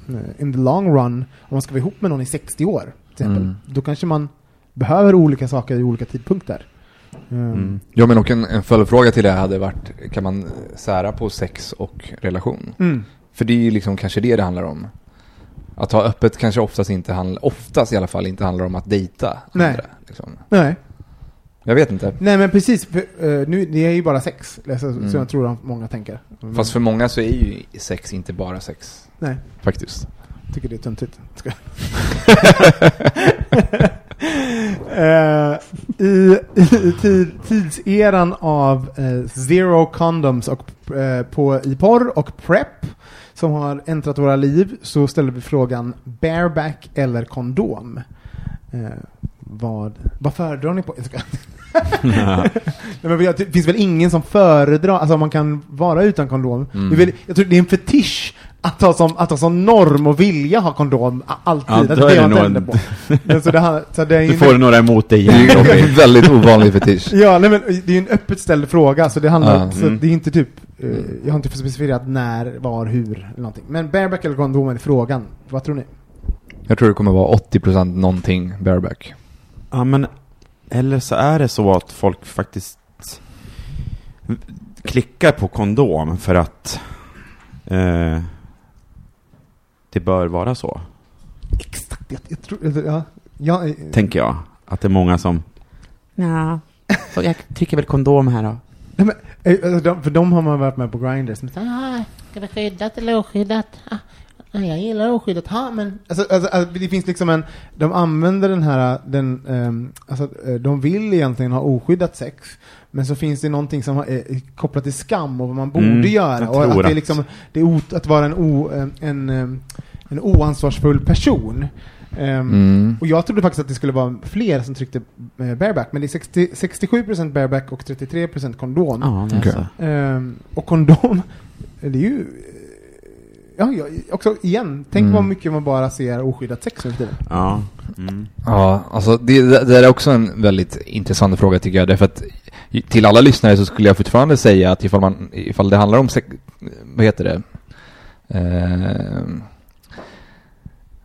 eh, in the long run, om man ska vara ihop med någon i 60 år, till exempel, Mm. då kanske man behöver olika saker i olika tidpunkter. Um, Mm. Ja men och en, en följdfråga till det hade varit, kan man sära på sex och relation? mm. För det är ju liksom kanske det det handlar om. Att ha öppet kanske oftast inte handlar, oftast i alla fall inte handlar om att dejta Nej. andra. Liksom. Nej. Jag vet inte. Nej men precis, för, eh, nu, det är ju bara sex, alltså, Mm. så jag tror att många tänker. Men- Fast för många så är ju sex inte bara sex. Nej. Faktiskt. tycker det är töntigt. *laughs* Eh, I i tid, tidseran av eh, zero condoms och, eh, på, i porr och prep som har äntrat våra liv så ställer vi frågan bareback eller kondom. Eh, vad, vad föredrar ni på? *laughs* Nej, men det finns väl ingen som föredrar, alltså man kan vara utan kondom. Mm. Det är väl, jag tror det är en fetisch att ha som, att ha som norm och vilja ha kondom alltid. Ja, då det är det jag nog en- på. Så det, har- så det är ju Du får några emot dig Det är en väldigt ovanlig fetisch. Ja, nej men det är ju en öppet ställd fråga, så det handlar, Ja. så Mm. det är inte typ, eh, jag har inte specificerat när, var, hur, eller någonting. Men bareback eller kondom är frågan. Vad tror ni? Jag tror det kommer vara 80% någonting bareback. Ja, men eller så är det så att folk faktiskt klickar på kondom för att eh, det bör vara så, Exakt, jag, jag tror, ja, ja, eh, tänker jag. Att det är många som... Ja, och jag trycker väl kondom här då. nej, men, eh, de, för de har man varit med på så här, Ah, ska vi skyddat eller oskyddat? Ah, ah, jag gillar oskyddat. Ja, men alltså, alltså, alltså, det finns liksom en, de använder den här, den, ehm, alltså, eh, de vill egentligen ha oskyddat sex, men så finns det någonting som har- är kopplat till skam och vad man borde Mm, göra. Och att det är att- liksom, det är ot, att vara en, o, en, en, oansvarsfull person. Ehm, Mm. Och jag trodde faktiskt att det skulle vara fler som tryckte eh, bareback, men det är 60, 67% bareback och 33% kondom. Okej. så. Ehm, och kondom, *laughs* det är ju... Ja, ja, också igen, tänk Mm. vad mycket man bara ser oskyddat sex nu tiden. Ja. Mm. Ja, alltså det, det det är också en väldigt intressant fråga tycker jag. Därför att till alla lyssnare så skulle jag fortfarande säga att ifall, man, ifall det handlar om, sex, vad heter det? Eh,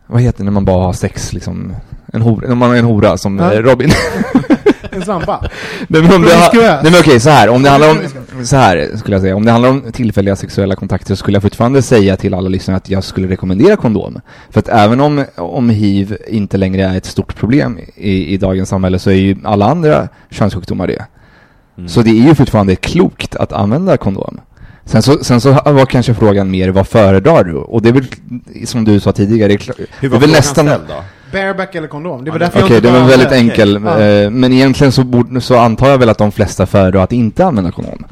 vad heter det när man bara har sex liksom? En hora, när man är en hora som Ja. eh, Robin. *laughs* En svampa. Nej men, om det, ha, nej men okej, så här. Om det handlar om, så här skulle jag säga. Om det handlar om tillfälliga sexuella kontakter så skulle jag fortfarande säga till alla lyssnare att jag skulle rekommendera kondom. För att även om, om hiv inte längre är ett stort problem i, i dagens samhälle så är ju alla andra könssjukdomar det. Mm. Så det är ju fortfarande klokt att använda kondom. Sen så, sen så var kanske frågan mer, vad föredrar du? Och det är väl, som du sa tidigare, det är, klar, Hur det är var väl nästan... ställd då? Bareback eller kondom. Det var Ja, därför Okej, jag det inte var väldigt enkel. Ja. Eh, Men egentligen så, borde, så antar jag väl att de flesta föredrar att inte använda kondom.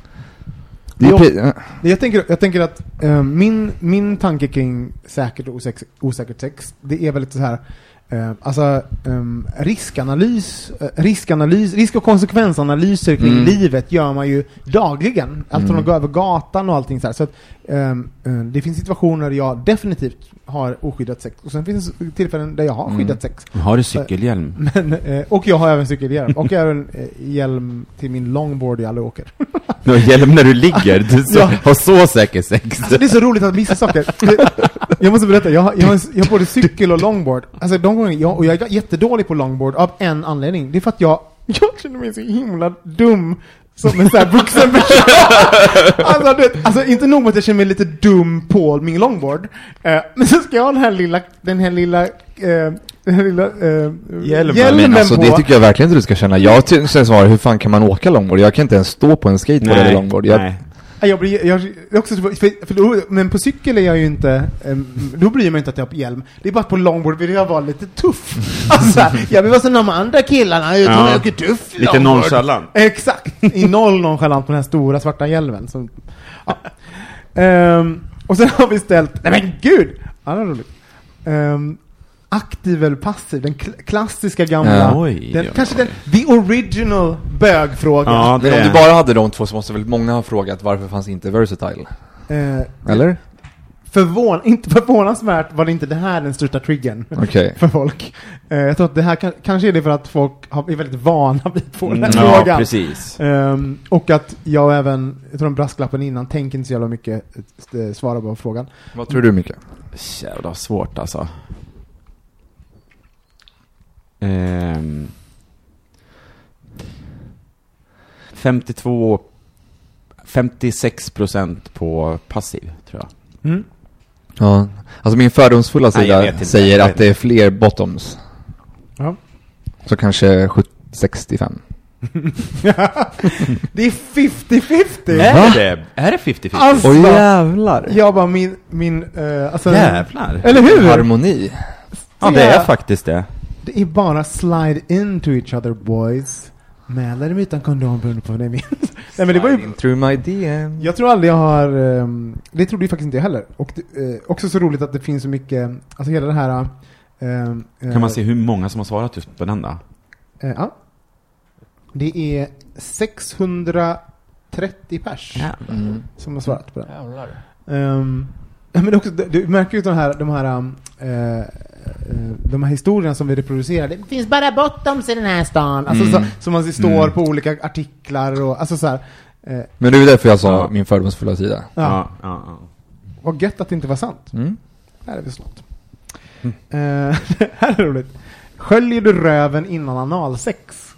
Det är Jo. pre- ja. Jag tänker, jag tänker att eh, min, min tanke kring säkert och osäkert, osäkert sex, det är väldigt så här eh, alltså ehm, riskanalys, eh, riskanalys, risk och konsekvensanalyser kring Mm. livet gör man ju dagligen. Allt från Mm. att gå över gatan och allting så här. Så att, det finns situationer där jag definitivt har oskyddat sex. Och sen finns det tillfällen där jag har Mm. skyddat sex. Har du cykelhjälm? Men, eh, och jag har även cykelhjälm. Och jag har en eh, hjälm till min longboard jag aldrig åker. *laughs* Du har hjälm när du ligger, du så, Ja. har så säker sex. Alltså det är så roligt att vissa saker. Jag måste berätta, jag har, jag har, jag har både cykel och longboard. Alltså de gånger, jag, och jag är jättedålig på longboard av en anledning. Det är för att jag, jag känner mig så himla dum som en sån här vuxen person. *laughs* alltså, du vet, alltså inte nog med att jag känner mig lite dum på min longboard. Eh, men så ska jag ha den här lilla, den här lilla, eh, den här lilla eh, Hjälmen. Men alltså på. det tycker jag verkligen inte du ska känna. Jag ty- sen svarar hur fan kan man åka longboard? Jag kan inte ens stå på en skateboard eller longboard. Jag, nej. Ja, Jag blir, jag, jag också, för, för då, men på cykel är jag ju inte, um, då bryr jag mig inte att jag har hjälm. Det är bara att på longboard vill jag vara lite tuff. *laughs* Alltså, jag vill vara som de andra killarna, jag Ja. åker tuff Lite nonchalant. *laughs* Exakt, i noll nonchalant på den här stora svarta hjälmen. Så, ja. Ehm, och sen har vi ställt, nej men gud! Ja, roligt. Ehm, aktiv eller passiv, den kl- klassiska gamla, Ja. Oj, den, oj, kanske oj. den, the original bögfrågan. Ja, det men om du bara hade de två så måste väl många ha frågat varför fanns inte Versatile? Eh, Eller? Förvån, inte förvånansvärt var det inte det här den största triggern Okej. *laughs* för folk. Eh, jag tror att det här kan, kanske är det för att folk har, är väldigt vana vid att få den här Mm, ja, frågan. precis. Ehm, och att jag även, jag tror den brasklappen innan, tänker inte så jävla mycket eh, svara på frågan. Vad tror du Micke? Jävla svårt alltså. Ehm, 52 56 procent på passiv, tror jag. Mm. Ja, alltså min fördomsfulla Nej, sida inte. säger att det är fler bottoms. Ja. Så kanske 70 65. *laughs* det är 50-50! Är det Är det 50-50? Alltså, Åh jävlar! jag bara min, min, eh, alltså, Jävlar! eller hur? Harmoni. Ja, det är faktiskt det. Det är bara slide into each other boys. Med eller utan kondom beroende på vad det menas. *laughs* Nej men det var ju, Through my DM. jag tror aldrig jag har, ehm, det trodde ju faktiskt inte jag heller. Och det, eh, också så roligt att det finns så mycket, alltså hela det här... ehm, Kan eh, man se hur många som har svarat just på den då? eh, ja. Det är 630 pers Mm. som har svarat på den. Um, ja, men också, du, du märker ju de här, de här, um, de här historierna som vi reproducerar. Det finns bara bottoms i den här stan. Alltså Mm. så, som man står Mm. på olika artiklar och alltså så här. Eh, Men det är därför jag sa Ja. min fördomsfulla sida. ja. ja, ja. ja. Vad gött att det inte var sant. Mm. Här är vi snart. Eh, *laughs* här är roligt. Sköljer du röven innan analsex?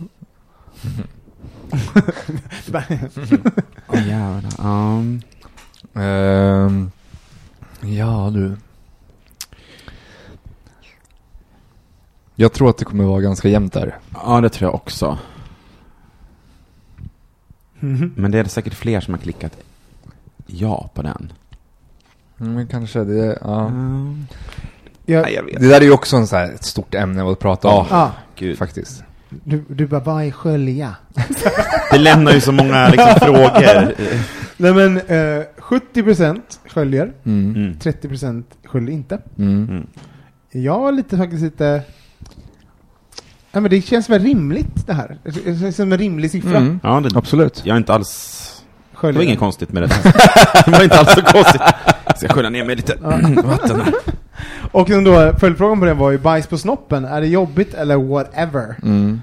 *laughs* Jävlar. Um, Ehm, ja du. Jag tror att det kommer vara ganska jämnt där. ja, det tror jag också. Mhm. Men det är säkert fler som har klickat ja på den. Mm, Men kanske det, ja. Um, jag, nej, jag vet Det där är ju också en så här, ett stort ämne att prata om. ja, Gud. Faktiskt. du, du bara, vad är skölja? Det lämnar ju så många liksom, *laughs* frågor. Nej men, eh, 70% sköljer, Mm. Mm. 30% sköljer inte. Mm. Mm. Jag var lite faktiskt lite... Ja men det känns väl rimligt det här. Det känns som en rimlig siffra. Mm. Ja, det, Absolut. jag är inte alls... Det Sköljer. var inget konstigt med det. *laughs* Det var inte alls så konstigt. Ska jag skölja ner mig lite *clears throat* vatten här? Och sen då, följdfrågan på den var ju bajs på snoppen, är det jobbigt eller whatever? Mm.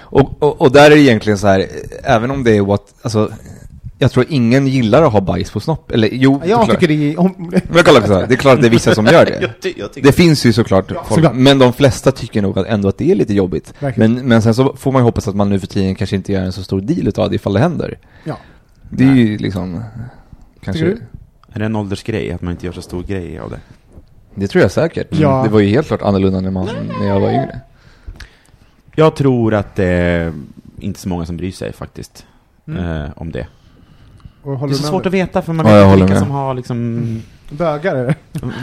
Och, och, och där är det egentligen så här, även om det är what, alltså, jag tror ingen gillar att ha bajs på snopp. Eller jo, Jag såklart. tycker det är... Om, Men kolla så här, det är klart att det är vissa som gör det. *laughs* ty- jag Det finns ju såklart folk, såklart. men de flesta tycker nog att ändå att det är lite jobbigt. Verkligen. Men, men sen så får man ju hoppas att man nu för tiden kanske inte gör en så stor deal utav det ifall det händer. ja. Det är ju liksom, kanske, Är det en åldersgrej, att man inte gör så stor grej av det? det tror jag säkert. Ja. Det var ju helt klart annorlunda när, man, när jag var yngre. Jag tror att det är inte så många som bryr sig faktiskt, Mm. eh, om det. Och Det är så svårt att veta, för man Ja, vet inte vilka med. som har liksom... Bögar är det.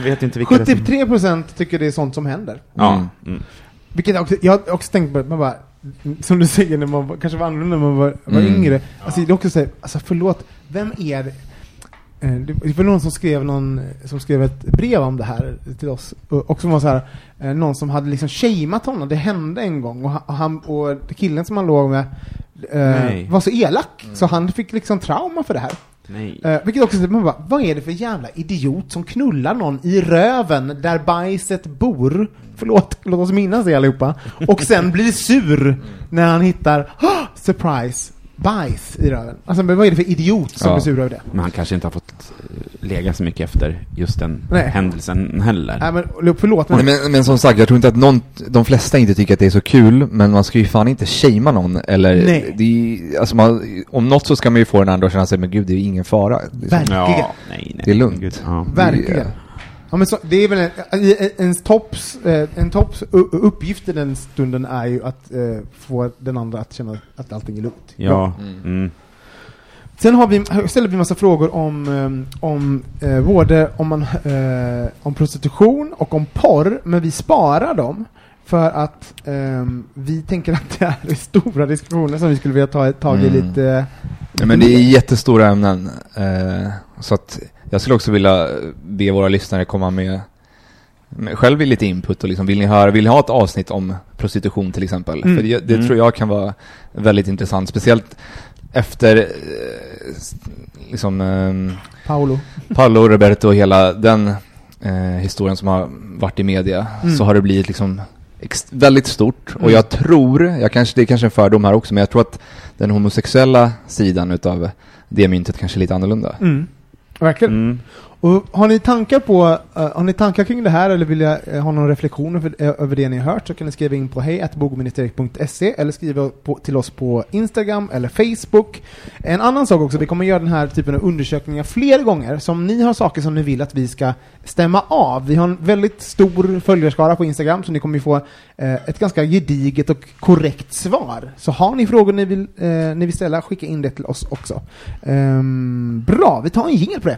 vet inte vilka det är som... 73% tycker det är sånt som händer. Ja. Mm. Mm. Vilket jag också, jag har också tänkt på, man bara, som du säger, när man kanske var annorlunda när man var, var Mm. yngre. Alltså det är också såhär, alltså förlåt, vem är det? Eh, Det var någon som skrev, någon, som skrev ett brev om det här till oss. Och som var så här, eh, någon som hade liksom shameat honom. Det hände en gång. Och han, och, killen som han låg med eh, var så elak. Så han fick liksom trauma för det här. Nej. Eh, vilket också, man bara, vad är det för jävla idiot som knullar någon i röven där bajset bor? Förlåt, låt oss minnas det allihopa. Och sen blir sur när han hittar, "Åh, *gasps* surprise, bajs i röven. Alltså men vad är det för idiot som Ja. blir sur över det? Men han kanske inte har fått eh, lägga så mycket efter just den Nej. händelsen heller. Nej men förlåt, men, Nej, men, men som sagt, jag tror inte att någon, de flesta inte tycker att det är så kul, men man ska ju fan inte shamea någon eller, Nej. det är, alltså man, om något så ska man ju få den andra att känna sig, men gud det är ju ingen fara. Liksom. Verkligen. Ja, nej, nej. Det är lugnt. Gud, ja. verkligen. Ja, men så, det är väl en, ens topps, eh, en topps u- uppgift i den stunden är ju att eh, få den andra att känna att allting är lugnt. Ja. Mm. Mm. Sen har vi, ställer vi massa frågor om, eh, om eh, både om, man, eh, om prostitution och om porr, men vi sparar dem för att eh, vi tänker att det är stora diskussioner som vi skulle vilja ta tag i Mm. lite... Ja, men det är jättestora ämnen. Eh, så att jag skulle också vilja be våra lyssnare komma med, själv lite input och liksom, vill ni höra, vill ni ha ett avsnitt om prostitution till exempel? Mm. För det, det Mm. tror jag kan vara väldigt intressant, speciellt efter eh, liksom eh, Paolo. Paolo Roberto och hela den eh, historien som har varit i media Mm. så har det blivit liksom väldigt stort och Mm. jag tror, jag kanske, det är kanske en fördom här också, men jag tror att den homosexuella sidan utav det myntet kanske är lite annorlunda. Verkligen. Mm. Och har ni tankar på, uh, har ni tankar kring det här eller vill jag uh, ha någon reflektion över, uh, över det ni har hört så kan ni skriva in på hej.bogministeriet.se eller skriva på, till oss på Instagram eller Facebook. En annan sak också, vi kommer göra den här typen av undersökningar fler gånger. Så om ni har saker som ni vill att vi ska stämma av. Vi har en väldigt stor följarskara på Instagram så ni kommer få ett ganska gediget och korrekt svar. Så har ni frågor ni vill, ni vill ställa, skicka in det till oss också. Um, bra, vi tar en jingel på det.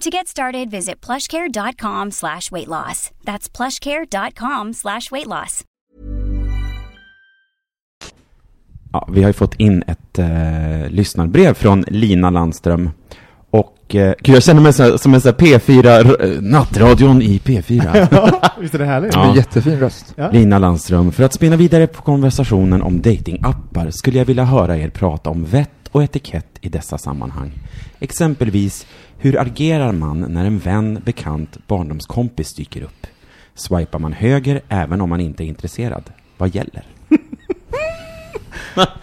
To get started, visit plushcare.com slash weight loss. That's plushcare.com slash weight loss. Ja, vi har ju fått in ett eh, lyssnarbrev från Lina Landström. Och eh, gud, jag känner mig så, som en sån här P4, r- eh, nattradion i P4. *laughs* ja, visst är det härligt? Ja. Det är jättefin röst. Ja. Lina Landström, för att spinna vidare på konversationen om datingappar skulle jag vilja höra er prata om vett och etikett i dessa sammanhang. Exempelvis, hur agerar man när en vän, bekant, barndomskompis dyker upp? Swipar man höger även om man inte är intresserad? Vad gäller? *laughs*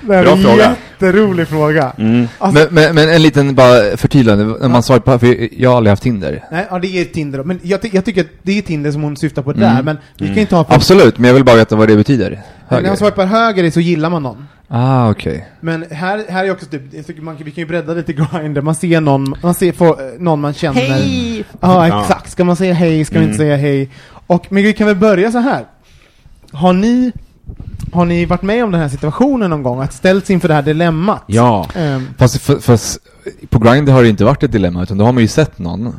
Det här Bra är fråga. jätterolig fråga. Mm. Alltså, Men, men, men en liten bara förtydligande, när man swipar, för jag har aldrig haft Tinder. nej, ja, det är Tinder. Men jag, ty- jag tycker att det är Tinder som hon syftar på Mm. där, men vi kan inte ha... Absolut, men jag vill bara veta vad det betyder. När Höger. man swipar höger så gillar man någon. Ah, okej. Men här, här är också typ, jag tycker man, vi kan ju bredda lite Grindr, man ser någon, man ser få, eh, någon man känner. Hej! Ja, Ja. exakt. Ska man säga hej, ska man inte Mm. säga hej? Och, men vi kan väl börja så här. Har ni, har ni varit med om den här situationen någon gång? Att ställts inför det här dilemmat? Ja. Ehm, Fast, för, fast på Grindr har det inte varit ett dilemma, utan då har man ju sett någon.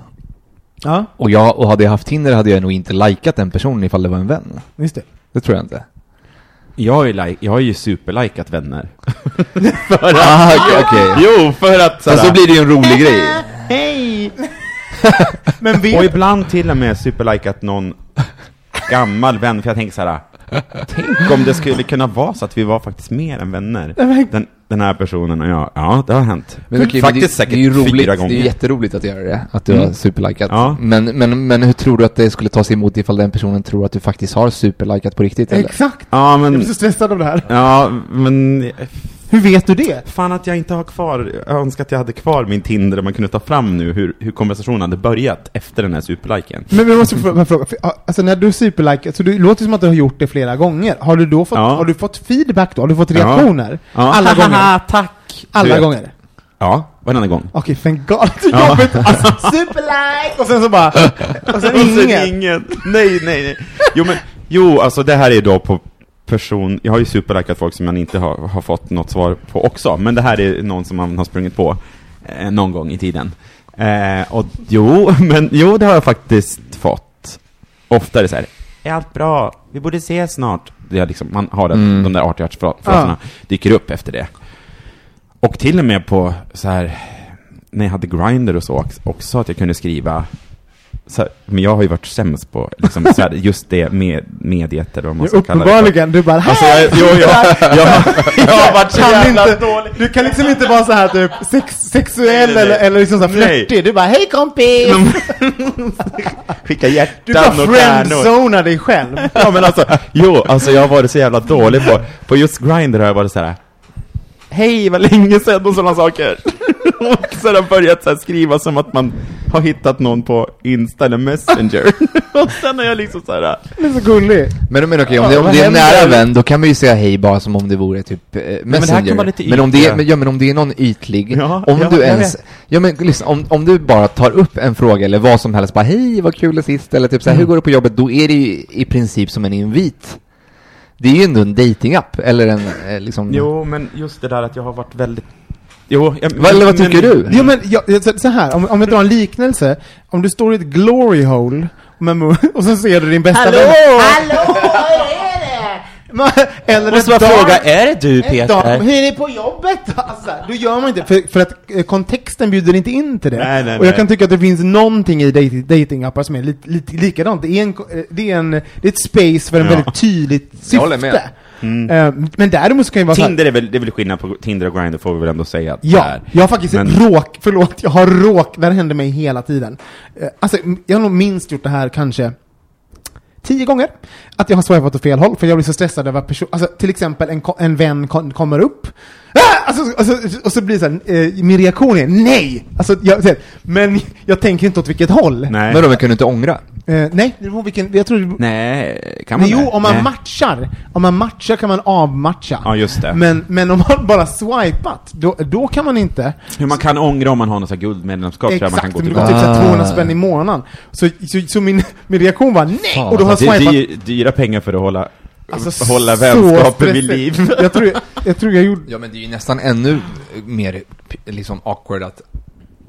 ja, Och, jag, och hade jag haft Tinder hade jag nog inte likat den personen ifall det var en vän. just det. Det tror jag inte. Jag har ju, like, jag har ju superlikat vänner. *laughs* Ah, okej, okej. Jo, för att Fast så blir det ju en rolig grej. *laughs* Hej! *laughs* Men Och ibland till och med superlikat någon gammal vän, för jag tänker så här. Tänk om det skulle kunna vara så att vi var faktiskt mer än vänner. Den, den här personen och jag. Ja, det har hänt. Men okej, faktiskt men det, säkert det är ju roligt, fyra det gånger. är ju jätteroligt att göra det, att du Mm. har superlikat. Ja. Men, men, men hur tror du att det skulle ta sig emot ifall den personen tror att du faktiskt har superlikat på riktigt? Eller? exakt. Ja, Jag blir men... så stressad av det här. Ja, men... Hur vet du det? Fan att jag inte har kvar, jag önskar att jag hade kvar min Tinder och man kunde ta fram nu hur, hur konversationen hade börjat efter den här superliken. Men vi måste få- fråga, för, alltså när du superlikar, så det låter som att du har gjort det flera gånger. Har du då fått, Ja. har du fått feedback då? Har du fått Ja. reaktioner? Ja. Alla gånger? Tack! Alla gånger? Ja, varenda gång. Okej. Det är *laughs* Ja. jobbigt. Alltså, superlike! Och sen så bara, *laughs* och sen ingen. ingen. Nej, nej, nej. Jo, men, jo, alltså det här är då på person, jag har ju superlikat folk som man inte har, har fått något svar på också, men det här är någon som man har sprungit på eh, någon gång i tiden. Eh, och jo, *laughs* men jo, det har jag faktiskt fått. Ofta är det så här, är allt bra? Vi borde ses snart. Det är liksom, man har den, Mm. de där artiga fraserna dyker upp efter det. Och till och med på så här, när jag hade Grindr och så också, att jag kunde skriva här, men jag har ju varit sämst på liksom, här, just det med mediet eller vad man ska kalla det. Uppenbarligen, du bara Alltså, jag, jo, jag, jag, jag har varit så jävla inte, dålig. Du kan liksom inte vara så här typ sex, sexuell eller, eller liksom så flörtig. Du bara hej kompis! *laughs* Skicka Du bara hjärtan och stjärnor. friendzonar dig själv. Ja men alltså, jo, alltså jag har varit så jävla dålig på, på just Grindr har jag varit så här. Hej, vad länge sedan och sådana saker. och *laughs* så har jag börjat så här skriva som att man har hittat någon på Insta eller Messenger. *laughs* och sen har jag liksom så här. Du är så gullig. Men, men okej, om, Ja, det, om det är en nära vän, då kan man ju säga hej bara som om det vore typ eh, Messenger. men, om det är, men, ja, men om det är någon ytlig, Ja, om ja, du ens, ja men lyssna, om, om du bara tar upp en fråga eller vad som helst, bara hej vad kul det sist, eller typ såhär, Mm. hur går det på jobbet? Då är det ju i princip som en invit. Det är ju ändå en datingapp, eller en eh, liksom... Jo, men just det där att jag har varit väldigt... Jo, jag, Vad- eller vad tycker du? Jo men jag, så- så här, om, om jag drar en liknelse. Om du står i ett glory hole med *laughs* och så ser du din bästa vän. Hallå, vad är det? Ma- *laughs* Eller Måste bara fråga, är det du Peter? Hur är det på jobbet? *laughs* Alltså, då gör man inte, för, för att eh, kontexten bjuder inte in till det. Nej, nej, och jag nej. kan tycka att det finns någonting i dating- datingappar som är lite, lite likadant. Det är, en, eh, det, är en, det är ett space för en Ja. väldigt tydligt syfte. Jag håller med. Mm. Eh, men däremot så kan det vara Tinder är väl, det är väl skillnad på Tinder och Grindr får vi väl ändå säga att Ja, är. jag har faktiskt Men- råk, förlåt, jag har råk, det här händer mig hela tiden. Alltså, jag har nog minst gjort det här kanske tio gånger. Att jag har swipat åt fel håll, för jag blir så stressad över att person, alltså till exempel en, en vän kom, kommer upp, ah! Alltså, alltså, och så blir det så här, eh, min reaktion är nej! Alltså, jag, så här, men jag tänker inte åt vilket håll. Nej. Men då, men kan du inte ångra? Eh, nej, det beror på vilken, jag tror Nej, kan man Nej, det? jo, om man Nej. matchar, om man matchar kan man avmatcha. Ja, just det. Men, men om man bara swipat, då, då kan man inte. Hur man kan ångra om man har något så här guldmedlemskap jag man kan Exakt, gå det tillbaka. går typ såhär Ah. 200 spänn i månaden. Så, så, så min, min reaktion var nej! Fan, och då har jag Det är swipat... dyr, dyra pengar för att hålla, Alltså, hålla vänskapen vid liv. *laughs* Jag tror, jag tror jag gjorde... Ja men det är ju nästan ännu mer liksom awkward att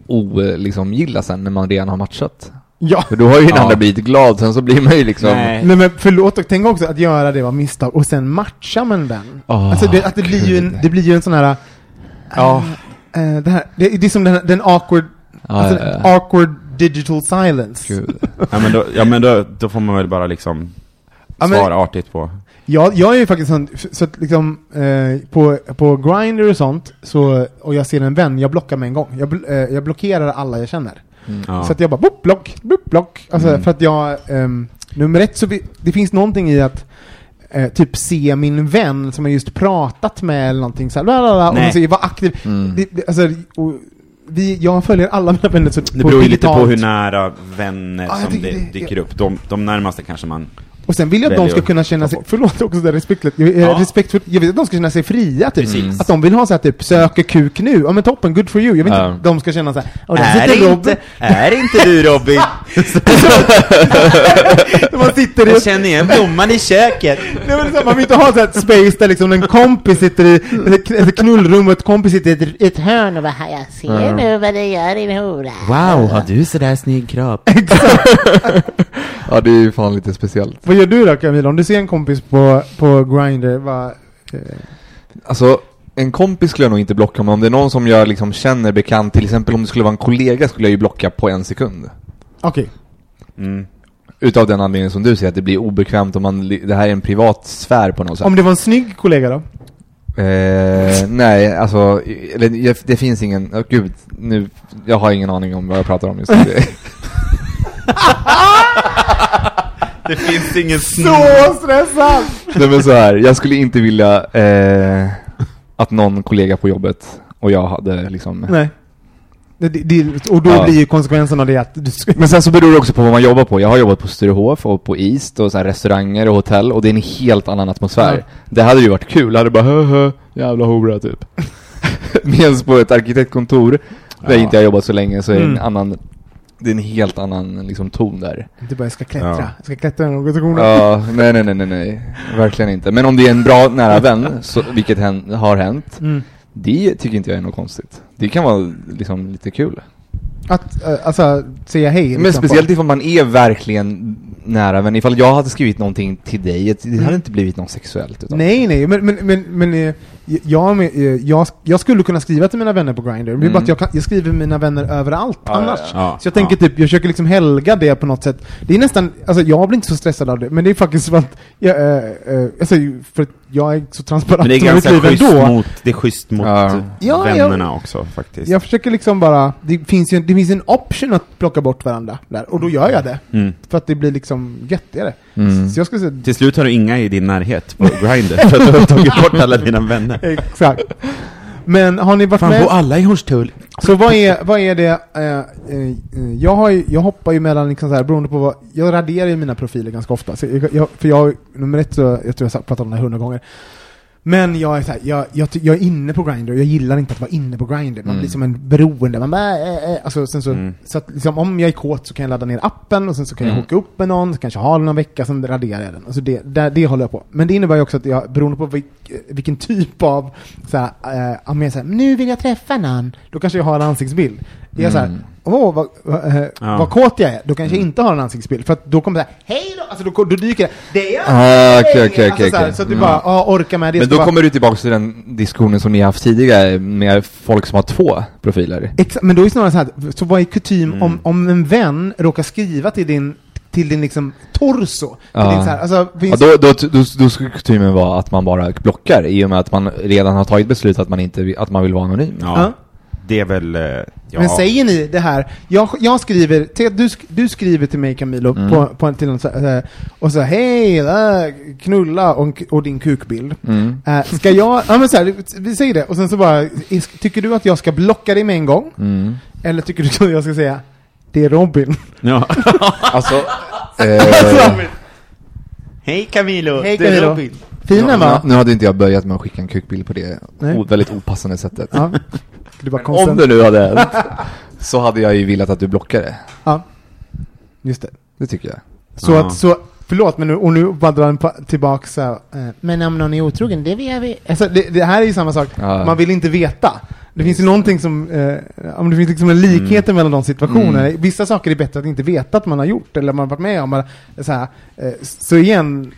o, liksom gilla sen när man redan har matchat. Ja. För då har ju den Ja. andra blivit glad, sen så blir man ju liksom... Nej. Nej men förlåt, och tänk också att göra det var misstag och sen matcha med en vän. Åh, alltså det, att det blir ju en, det blir ju en sån här... Ja. eh, det, här det, det är som den, den awkward, Ja, alltså, ja, ja. awkward digital silence. Gud. Ja men, då, ja, men då, då får man väl bara liksom Ja, men- svara artigt på. Jag, jag är ju faktiskt sån, så att liksom, eh, på, på Grindr och sånt, så, och jag ser en vän, jag blockar med en gång. Jag, bl- eh, jag blockerar alla jag känner. Ja. Så att jag bara, boop, block, boop, block. Alltså Mm. för att jag, ehm, nummer ett så, vi, det finns någonting i att eh, typ se min vän som jag just pratat med eller någonting så här, bla, bla, bla, och säger var aktiv. Mm. Det, det, alltså, och vi, jag följer alla mina vänner så, Det beror ju lite på hur nära vänner jag som det- dyker upp. De, de närmaste kanske man... Och sen vill jag att de ska kunna känna sig, förlåt också det respektlöst, jag, Ja. respekt för, jag vill att de ska känna sig fria typ. Precis. Att de vill ha så här typ, söker kuk nu, ja men toppen, good for you. Jag vill inte att de ska känna så här, och där sitter Robin, är inte du Robin? *laughs* man sitter i, känner igen blomman i köket. Nej, men är så man vill inte ha så här space där liksom en kompis sitter i ett, knullrum och ett kompis sitter i ett, ett hörn och bara, jag ser nu vad du gör din hora. Wow, har du sådär snygg kropp? Ja, det är ju fan lite speciellt. Vad gör du då Camilla? Om du ser en kompis på, på Grindr, vad... Eh, Alltså, en kompis skulle jag nog inte blocka, men om det är någon som jag liksom känner bekant, till exempel om det skulle vara en kollega, skulle jag ju blocka på en sekund. Okej. Mm. Utav den anledningen som du säger, att det blir obekvämt om man, det här är en privat sfär på något sätt. Om det var en snygg kollega då? Eh, nej, alltså, jag- det finns ingen, oh, gud, nu, jag har ingen aning om vad jag pratar om just nu. *laughs* *laughs* Det finns ingen Så stressad! Nej men så här, jag skulle inte vilja eh, att någon kollega på jobbet och jag hade liksom... Nej. Det, det, och då Ja. blir ju konsekvensen av det att du ska... Men sen så beror det också på vad man jobbar på. Jag har jobbat på Sturehof och på East och så här restauranger och hotell och det är en helt annan atmosfär. Ja. Det hade ju varit kul, jag hade bara hö hö, jävla hora typ. *laughs* Medan på ett arkitektkontor, där Ja. inte jag jobbat så länge, så är det en Mm. annan, det är en helt annan liksom ton där. Du bara, jag ska klättra. Ja. Jag ska klättra i organisationen. Ja, nej nej nej nej nej, verkligen inte. Men om det är en bra nära vän, så, vilket hän, har hänt, Mm. det tycker inte jag är något konstigt. Det kan vara liksom lite kul. Att, eh, alltså, säga hej. Men liksom, speciellt ifall man är verkligen nära vän. Ifall jag hade skrivit någonting till dig, det hade inte blivit något sexuellt. Utan Nej, nej, men, men, men, men eh, jag, eh, jag, jag skulle kunna skriva till mina vänner på Grindr, är Mm. bara att jag, kan, jag skriver med mina vänner överallt Ja, annars. ja, ja. Så jag tänker typ, jag försöker liksom helga det på något sätt. Det är nästan, alltså jag blir inte så stressad av det, men det är faktiskt som att, jag, äh, äh, alltså, för att jag är så transparent Men det är ganska schysst ändå. mot, det är schysst mot Ja. Ja, vännerna också faktiskt. Jag försöker liksom bara, det finns ju det finns en option att plocka bort varandra där, och då gör jag det. Mm. För att det blir liksom göttigare. Mm. Så jag skulle säga, Till slut har du inga i din närhet på *laughs* Grindr för att du har tagit bort alla dina vänner. Exakt. Men har ni varit Fan, med? bor alla i Hornstull? Så vad är, vad är det, eh, eh, eh, jag, har ju, jag hoppar ju mellan, liksom så här, beroende på vad, jag raderar ju mina profiler ganska ofta, jag, jag, för jag, nummer ett så, jag tror jag har pratat om det här hundra gånger, men jag är så här, jag, jag, jag är inne på Grindr, jag gillar inte att vara inne på Grindr, man Mm. blir som en beroende, man bara, äh, äh, alltså, så, Mm. så att liksom, om jag är kåt så kan jag ladda ner appen, och sen så kan jag Mm. hooka upp med någon, så kanske ha den någon vecka, sen raderar jag den. Alltså det, det, det håller jag på. Men det innebär ju också att jag, beroende på vilk, vilken typ av, så här, eh, om jag här, nu vill jag träffa någon, då kanske jag har en ansiktsbild. Är jag så här, Mm. Åh vad, eh, Ja. vad kåt jag är, då kanske jag inte har en ansiktsbild. För att då kommer det här, hej då, alltså då, då dyker det, det är jag! Ah, okej, okej, alltså, så, här, okej. så att du Mm. bara, ja, orka med det. Men då vara- kommer du tillbaka till den diskussionen som ni har haft tidigare med folk som har två profiler. Exakt, men då är det snarare så här, så vad är kutym Mm. om, om en vän råkar skriva till din, till din liksom torso? Till Ja. din så här, alltså, Ja, då, då, då, då skulle kutymen vara att man bara blockar i och med att man redan har tagit beslut att man, inte, att man vill vara anonym. Ja. Det är väl... eh, Ja. Men säger ni det här, jag, jag skriver, till, du, sk- du skriver till mig Camilo, Mm. på, på en, till en, så här, och så hej, äh, knulla och, och din kukbild. Mm. Äh, ska jag, ja men så här, vi säger det, och sen så bara, tycker du att jag ska blocka dig med en gång? Mm. Eller tycker du att jag ska säga, det är Robin? Ja. *laughs* Alltså, eh, Hej Camilo! Hej det är Camilo. Robin. Fin va? nu hade inte jag börjat med att skicka en kukbild på det Nej. väldigt opassande sättet. Ja. Det var Om det nu hade hänt, *laughs* så hade jag ju velat att du blockade. Ja. Just det. Det tycker jag. Så Ja. att, så, förlåt men nu, och nu bara drar den tillbaka så här, eh, Men om någon är otrogen, det vill vi... Alltså det, det här är ju samma sak, Ja. man vill inte veta. Det finns ju någonting som, eh, om det finns liksom en likhet mellan de situationerna. Mm. Vissa saker är bättre att inte veta att man har gjort, eller man har varit med om. Så, här, eh, så igen,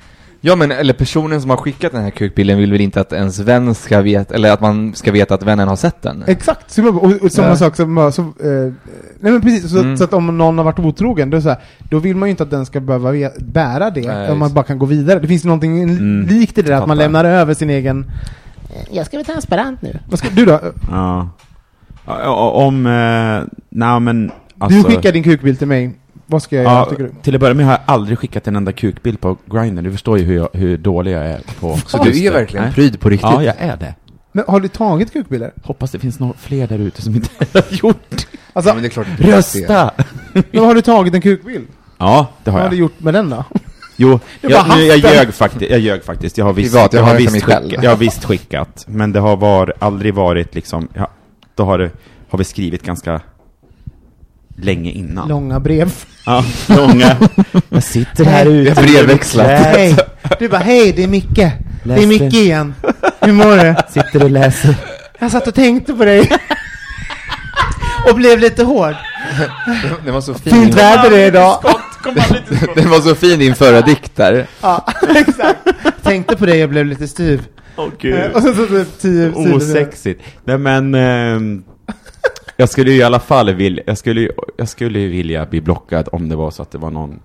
Ja men, eller personen som har skickat den här kukbilden vill väl inte att ens vän ska veta, eller att man ska veta att vännen har sett den? exakt, så, och, och samma Ja. sak som, så, eh, nej men precis, så, Mm. så att om någon har varit otrogen, då, så här, då vill man ju inte att den ska behöva bära det, Nej, om man bara kan gå vidare. Det finns ju någonting Mm. likt i det där, att man lämnar över sin egen... Jag ska vara transparent nu. Vad ska, du då? Ja. Ja, Om... Eh, nej men... Alltså, Du skickar din kukbild till mig, Vad ska jag göra, Ja, tycker du? till att börja med har jag aldrig skickat en enda kukbild på Grindr. Du förstår ju hur, jag, hur dålig jag är på... Så du är verkligen Nej. pryd på riktigt? Ja, jag är det. Men har du tagit kukbilder? Hoppas det finns några fler där ute som inte *laughs* har gjort Alltså, Ja, men det är klart Rösta! *laughs* men har du tagit en kukbild? Ja, det har Vad har jag. du gjort med den då? Jo, jag, nu, jag, ljög faktiskt, jag ljög faktiskt. Jag har visst, Privat, jag har den visst för mig själv. skickat, jag har visst skickat. Men det har var, aldrig varit liksom, ja, då har, det, har vi skrivit ganska länge innan. Långa brev. Ja, långa. Jag sitter här ute. har brevväxlat. Hej! Du bara, hej, det är Micke. Det är Läste. Micke igen. Hur mår du? Sitter och läser. Jag satt och tänkte på dig. och blev lite hård. Den var så fin. Fint väder det är idag. Den var så fin din förra dikt där. Ja, exakt. Tänkte på dig och blev lite styv. Åh Eh, Och så, så, så tio. Osexigt. Nej men, ehm, jag skulle ju i alla fall vilja, jag skulle, ju- jag skulle vilja bli blockad om det var så att det var någon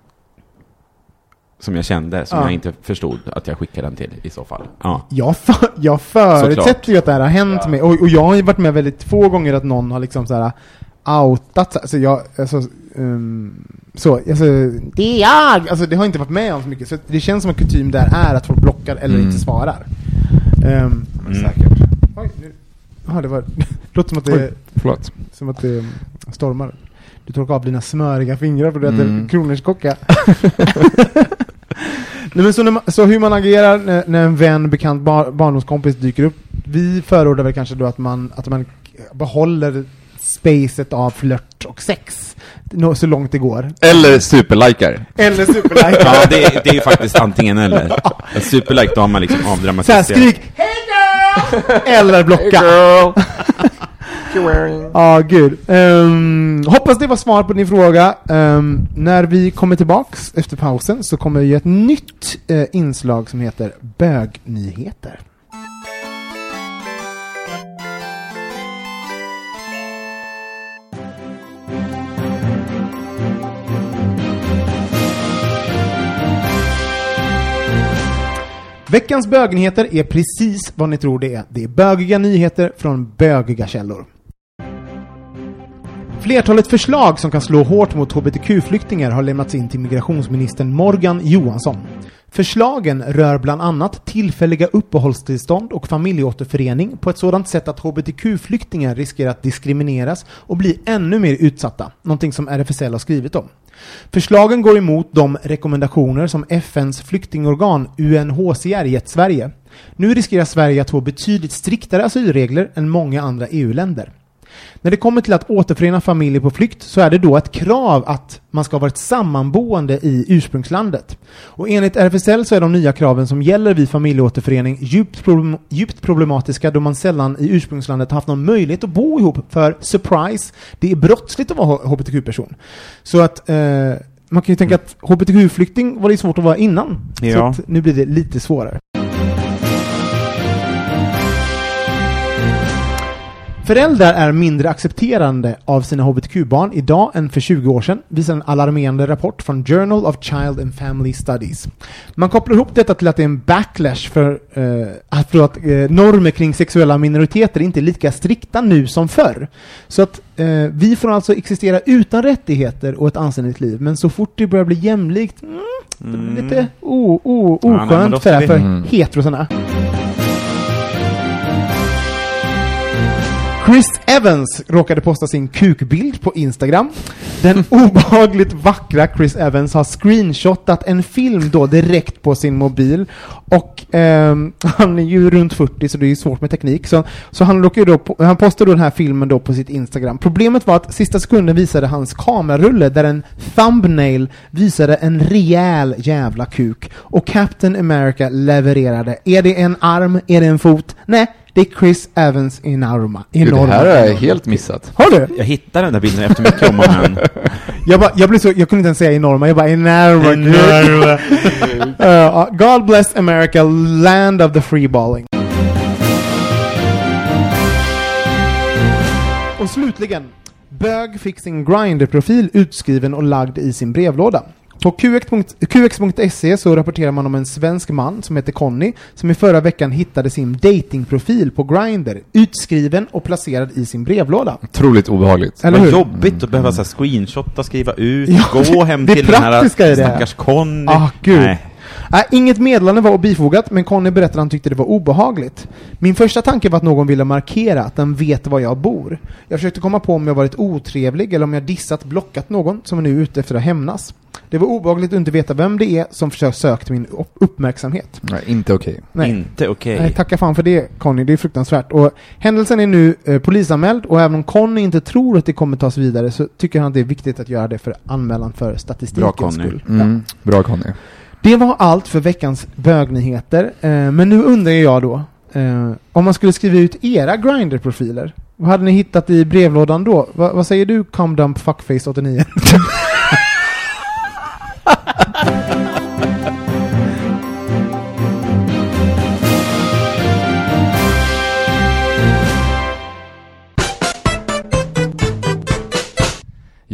som jag kände, som Ja. jag inte förstod att jag skickade den till i så fall. Ja. Jag, för, jag förutsätter Såklart. ju att det här har hänt mig, och, och jag har ju varit med väldigt få gånger att någon har liksom så här outat, så- alltså jag, alltså, ehm, så, alltså, det är jag! Alltså det har jag inte varit med om så mycket, så det känns som att kutym där är att folk blockar eller Mm. inte svarar. Um, Men säkert. Oj, nu, ja, det var, *laughs* låter som att det, Oj. Som att det stormar. Du torkar av dina smöriga fingrar för du äter Mm. kronärtskocka. *laughs* *laughs* Nej, men så, när man, så hur man agerar när, när en vän, bekant, bar, barndomskompis dyker upp. Vi förordar väl kanske då att man, att man behåller spacet av flört och sex. Nå- Så långt det går. Eller superlikar. Eller superlike. Ja, det, är- det är faktiskt antingen eller. En superlike, då har man liksom Så här, avdramatiserat. skrik Hej! *laughs* Eller blocka. *laughs* Ja, gud. Ehm, hoppas det var svar på din fråga. Ehm, när vi kommer tillbaks efter pausen så kommer vi ett nytt eh, inslag som heter Bögnyheter. Veckans bögnyheter är precis vad ni tror det är. Det är bögiga nyheter från bögiga källor. Flertalet förslag som kan slå hårt mot hbtq-flyktingar har lämnats in till migrationsministern Morgan Johansson. Förslagen rör bland annat tillfälliga uppehållstillstånd och familjeåterförening på ett sådant sätt att hbtq-flyktingar riskerar att diskrimineras och bli ännu mer utsatta, någonting som RFSL har skrivit om. Förslagen går emot de rekommendationer som FNs flyktingorgan UNHCR gett Sverige. Nu riskerar Sverige att få betydligt striktare asylregler än många andra EU-länder. När det kommer till att återförena familjer på flykt så är det då ett krav att man ska ha varit sammanboende i ursprungslandet. Och enligt RFSL så är de nya kraven som gäller vid familjeåterförening djupt, problem, djupt problematiska då man sällan i ursprungslandet haft någon möjlighet att bo ihop för, surprise, det är brottsligt att vara hbtq-person. Så att eh, man kan ju tänka att hbtq-flykting var det svårt att vara innan. Så Ja. att nu blir det lite svårare. Föräldrar är mindre accepterande av sina hbtq-barn idag än för 20 år sedan, visar en alarmerande rapport från Journal of Child and Family Studies. Man kopplar ihop detta till att det är en backlash för, eh, att, för att eh, normer kring sexuella minoriteter inte är lika strikta nu som förr. Så att eh, vi får alltså existera utan rättigheter och ett anständigt liv, men så fort det börjar bli jämlikt, mm, det blir lite o, o, Ja, nej, men oskönt då för, för Mm. heterosarna. Chris Evans råkade posta sin kukbild på Instagram. Den *laughs* obehagligt vackra Chris Evans har screenshotat en film då direkt på sin mobil. Och ehm, han är ju runt 40 så det är ju svårt med teknik. Så, så han, råkade då, på- han postade då den här filmen då på sitt Instagram. Problemet var att sista sekunden visade hans kamerarulle där en thumbnail visade en rejäl jävla kuk. Och Captain America levererade. Är det en arm? Är det en fot? Nej, det är Chris Evans enorma. Gud, det här har jag helt missat. Har du? Jag hittade den där bilden efter mycket om och men. Jag, bara, jag, blev så, jag kunde inte ens säga enorma, jag bara enorma. *laughs* Uh, God bless America, land of the freeballing. Och slutligen, Bög fick sin Grindr-profil utskriven och lagd i sin brevlåda. På QX.se så rapporterar man om en svensk man som heter Conny som i förra veckan hittade sin datingprofil på Grindr utskriven och placerad i sin brevlåda. Otroligt obehagligt. Eller Vad hur? jobbigt att behöva så här, screenshotta, skriva ut, Ja, gå hem det till den här det. stackars Conny. Ah, gud. Nej. Äh, inget meddelande var bifogat, men Conny berättade att han tyckte det var obehagligt. Min första tanke var att någon ville markera att den vet var jag bor. Jag försökte komma på om jag varit otrevlig eller om jag dissat, blockat någon som är nu ute efter att hämnas. Det var obehagligt att inte veta vem det är som försökt sökt min upp- uppmärksamhet. Nej, inte okej. Nej. Inte okej. Nej, tacka fan för det Conny, det är fruktansvärt. Och händelsen är nu eh, polisanmäld och även om Conny inte tror att det kommer tas vidare så tycker han att det är viktigt att göra det för anmälan för Bra, statistikens Conny. skull. Ja. Mm. Bra Conny. Det var allt för veckans bögnyheter. Eh, men nu undrar jag då, eh, om man skulle skriva ut era Grindr-profiler, vad hade ni hittat i brevlådan då? Va, vad säger du, Comdump Fuckface 89? *laughs*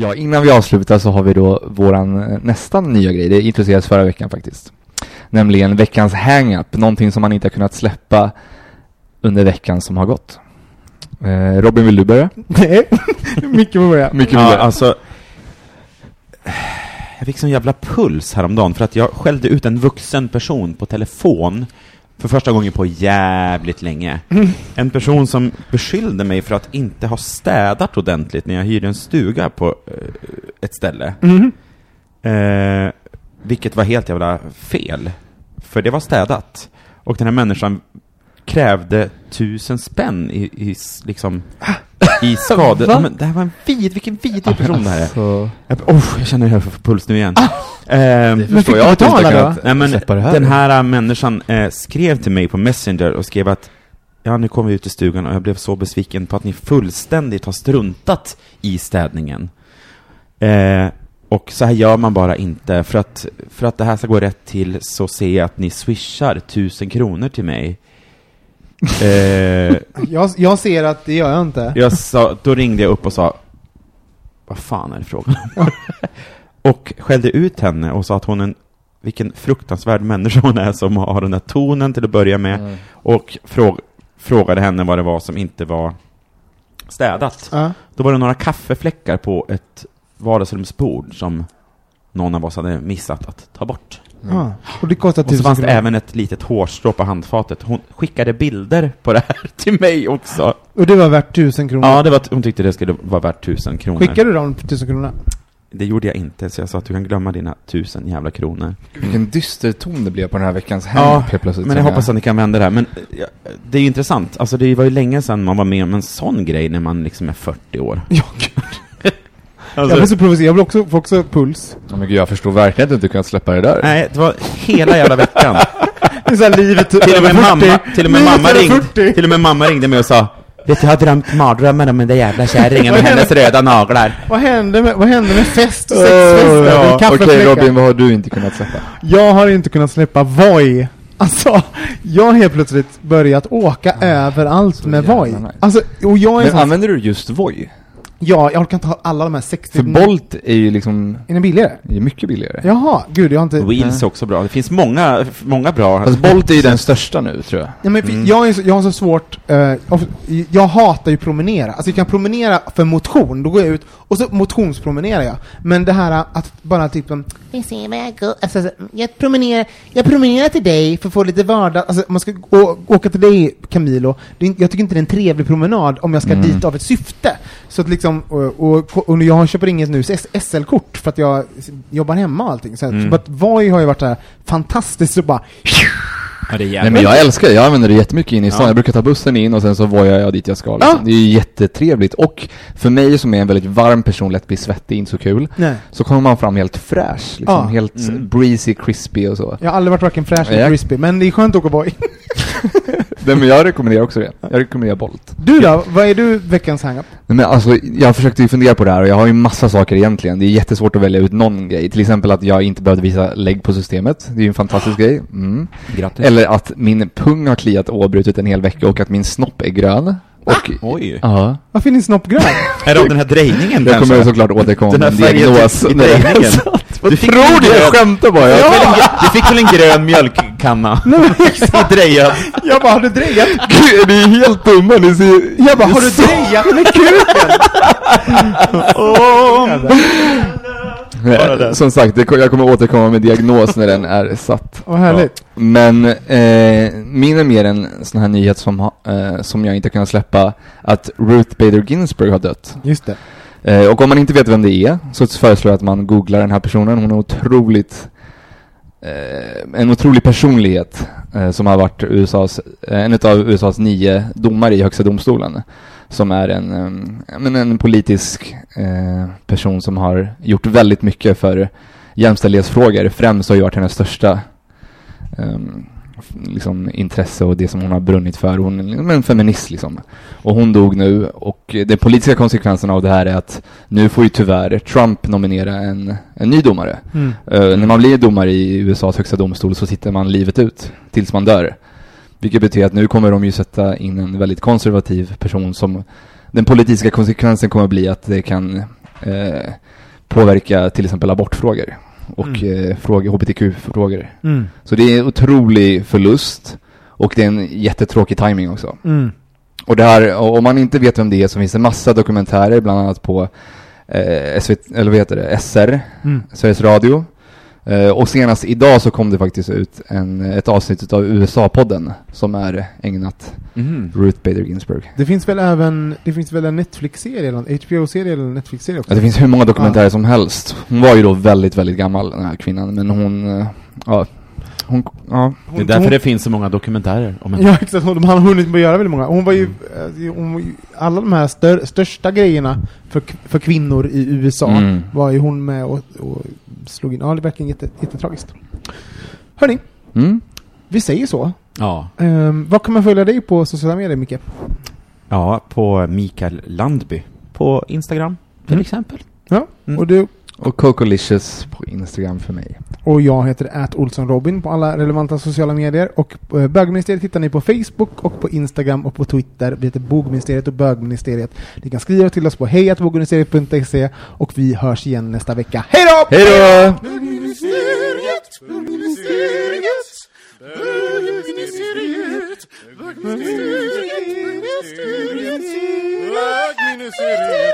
Ja, innan vi avslutar så har vi då våran eh, nästan nya grej. Det introducerades förra veckan faktiskt. Nämligen veckans hang-up, någonting som man inte har kunnat släppa under veckan som har gått. Eh, Robin, vill du börja? Nej, *laughs* mycket på börja. Mycket Ja, alltså... Jag fick sån jävla puls häromdagen för att jag skällde ut en vuxen person på telefon för första gången på jävligt länge. En person som beskyllde mig för att inte ha städat ordentligt när jag hyrde en stuga på eh, ett ställe. Mhm. Eh, vilket var helt jävla fel. För det var städat. Och den här människan krävde tusen spänn i, i liksom i *laughs* skade... Va? Ja, men det här var en vid, vilken vidrig person det här är. Jag, oh, jag känner hur jag får puls nu igen. Ehm, det men förstår fick jag du att du inte betala har då? kunnat Nej men det här. den här äh, människan eh, skrev till mig på Messenger och skrev att Ja, nu kom vi ut i stugan och jag blev så besviken på att ni fullständigt har struntat i städningen. Eh, och så här gör man bara inte. För att, för att det här ska gå rätt till så ser jag att ni swishar tusen kronor till mig. Eh, Jag, jag ser att det gör jag inte. jag sa, då ringde jag upp och sa Vad fan är det frågan om? *laughs* och skällde ut henne och sa att hon är en vilken fruktansvärd människa hon är som har den där tonen till att börja med Mm. och fråg, frågade henne vad det var som inte var städat. Ja. Då var det några kaffefläckar på ett vardagsrumsbord som någon av oss hade missat att ta bort. Ja. Och det kostar Och så fanns det kronor. även ett litet hårstrå på handfatet. Hon skickade bilder på det här *laughs* till mig också. Och det var värt tusen kronor. Ja, det var, hon tyckte det skulle vara värt tusen kronor. Skickade du de tusen kronorna? Det gjorde jag inte, så jag sa att du kan glömma dina tusen jävla kronor. Vilken dyster ton det blev på den här veckans hang Ja, helt plötsligt. Men jag känner hoppas att ni kan vända det här. Men ja, det är ju intressant. Alltså det var ju länge sedan man var med om en sån grej när man liksom är 40 år. Ja, gud. Alltså, Jag blir så provocerad. Jag vill också, får också puls. Ja, men gud, jag förstår verkligen att du inte kunnat släppa det där. Nej, det var hela jävla veckan. *laughs* Det är så här livet till, och med mamma, 40. till, och med mamma ringde, 40. till och med mamma ringde mig och sa Vet du, jag har drömt mardrömmar om den där jävla kärringen med hennes röda naglar. Vad hände med, vad hände med fest och sexfester? ja. och Okej kaffefläckar? Robin, vad har du inte kunnat släppa? Jag har inte kunnat släppa Voi. Alltså, jag har helt plötsligt börjat åka överallt så med Voi. nice. Alltså, och jag är Men sån, använder du just Voi? Ja, jag orkar inte ha alla de här 60... För Bolt är ju liksom, Är den billigare? är mycket billigare. Jaha, gud jag har inte... Wheels är också bra. Det finns många, många bra. Fast Bolt är ju den största nu, tror jag. Ja, men Mm. jag, är så, jag har så svårt, eh, jag, hatar ju promenera. Alltså jag kan promenera för motion, då går jag ut och så motionspromenerar jag. Men det här att bara typ ser jag går. alltså, jag promenerar, jag promenerar till dig för att få lite vardag, alltså man ska åka till dig Camilo, det är, inte- jag tycker inte det är en trevlig promenad om jag ska Mm. dit av ett syfte. Så att liksom, och, och, och jag köper inget nu SL-kort för att jag jobbar hemma och allting. Så, Mm. så att Voi har ju varit så här fantastiskt, så bara Ja, Nej men jag älskar det, jag använder det jättemycket in i stan. Ja. Jag brukar ta bussen in och sen så vojar jag dit jag ska liksom. Ja. Det är ju jättetrevligt. Och för mig som är en väldigt varm person, lätt blir svettig, inte så kul. nej. Så kommer man fram helt fräsch, liksom. Ja. Helt Mm. breezy, crispy och så. Jag har aldrig varit varken fräsch eller Ja. crispy, men det är skönt att åka Voi. *laughs* *laughs* Nej, men jag rekommenderar också det. Jag rekommenderar Bolt. Du då? Vad är du veckans hang-up? Nej, Men alltså, jag försökte ju fundera på det här och jag har ju massa saker egentligen. Det är jättesvårt att välja ut någon grej. Till exempel att jag inte behövde visa lägg på systemet. Det är ju en fantastisk *gasps* grej. Mm. Grattis. Eller att min pung har kliat oavbrutet en hel vecka och att min snopp är grön. Och, Oj. ja. Varför är din snopp grön? Är det om den här drejningen Jag kommer såklart återkomma med en diagnos. i när det är drejningen. *laughs* Du fick tror du? Jag skämtar bara. Jag Du fick väl en gr- Du fick väl en grön mjölkkanna? *laughs* *laughs* I drejad? Jag bara, har du drejat? Gud, ni är helt dumma, ni ser... Jag bara, har du drejat med kuken? Det. Eh, Som sagt, det, jag kommer återkomma med diagnos när den är satt. Vad härligt. Men eh, min är mer en sån här nyhet som, eh, som jag inte kunnat släppa, att Ruth Bader Ginsburg har dött. Just det. Eh, och om man inte vet vem det är, så föreslår jag att man googlar den här personen. Hon är otroligt eh, en otrolig personlighet eh, som har varit USAs, eh, en av USAs nio domare i högsta domstolen. Som är en, men en politisk person som har gjort väldigt mycket för jämställdhetsfrågor. Främst har ju varit hennes största f- liksom, intresse och det som hon har brunnit för. Hon är liksom en feminist liksom. Och hon dog nu och de politiska konsekvenserna av det här är att nu får ju tyvärr Trump nominera en, en ny domare. Mm. Eh, när man blir domare i USAs högsta domstol så sitter man livet ut tills man dör. Vilket betyder att nu kommer de ju sätta in en väldigt konservativ person som den politiska konsekvensen kommer bli att det kan eh, påverka till exempel abortfrågor och Mm. eh, frågor, hbtq-frågor. Mm. Så det är en otrolig förlust och det är en jättetråkig timing också. Mm. Och det här, och om man inte vet vem det är så finns det massa dokumentärer, bland annat på eh, SVT, eller vad heter det, SR, Mm. Sveriges Radio. Eh, och senast idag så kom det faktiskt ut en, ett avsnitt av USA-podden som är ägnat Mm. Ruth Bader Ginsburg. Det finns väl även, det finns väl en Netflix-serie, eller en HBO-serie eller en Netflix-serie också? Ja, det finns hur många dokumentärer som helst. Hon var ju då väldigt, väldigt gammal den här kvinnan, men hon, eh, ja, hon, ja. Det är därför det finns så många dokumentärer om henne. Ja exakt, hon, har hunnit med att göra väldigt många. Hon var ju, eh, hon alla de här stör, största grejerna för, för kvinnor i USA Mm. var ju hon med och, och slog in. Ja, det är verkligen jätte, jättetragiskt. Hörni, Mm. vi säger så. Ja. Um, vad kan man följa dig på sociala medier, Micke? Ja, på Mikael Landby. På Instagram, till Mm. exempel. Ja, Mm. och du Och Cocolicious på Instagram för mig. och jag heter Ät Olsson Robin på alla relevanta sociala medier. Och eh, Bögministeriet hittar ni på Facebook och på Instagram och på Twitter. Vi heter Bogministeriet och Bögministeriet. Ni kan skriva till oss på hejatbogministeriet.se och vi hörs igen nästa vecka. Hej då! Hej då! Bögministeriet, bögministeriet, bögministeriet, bögministeriet, bögministeriet.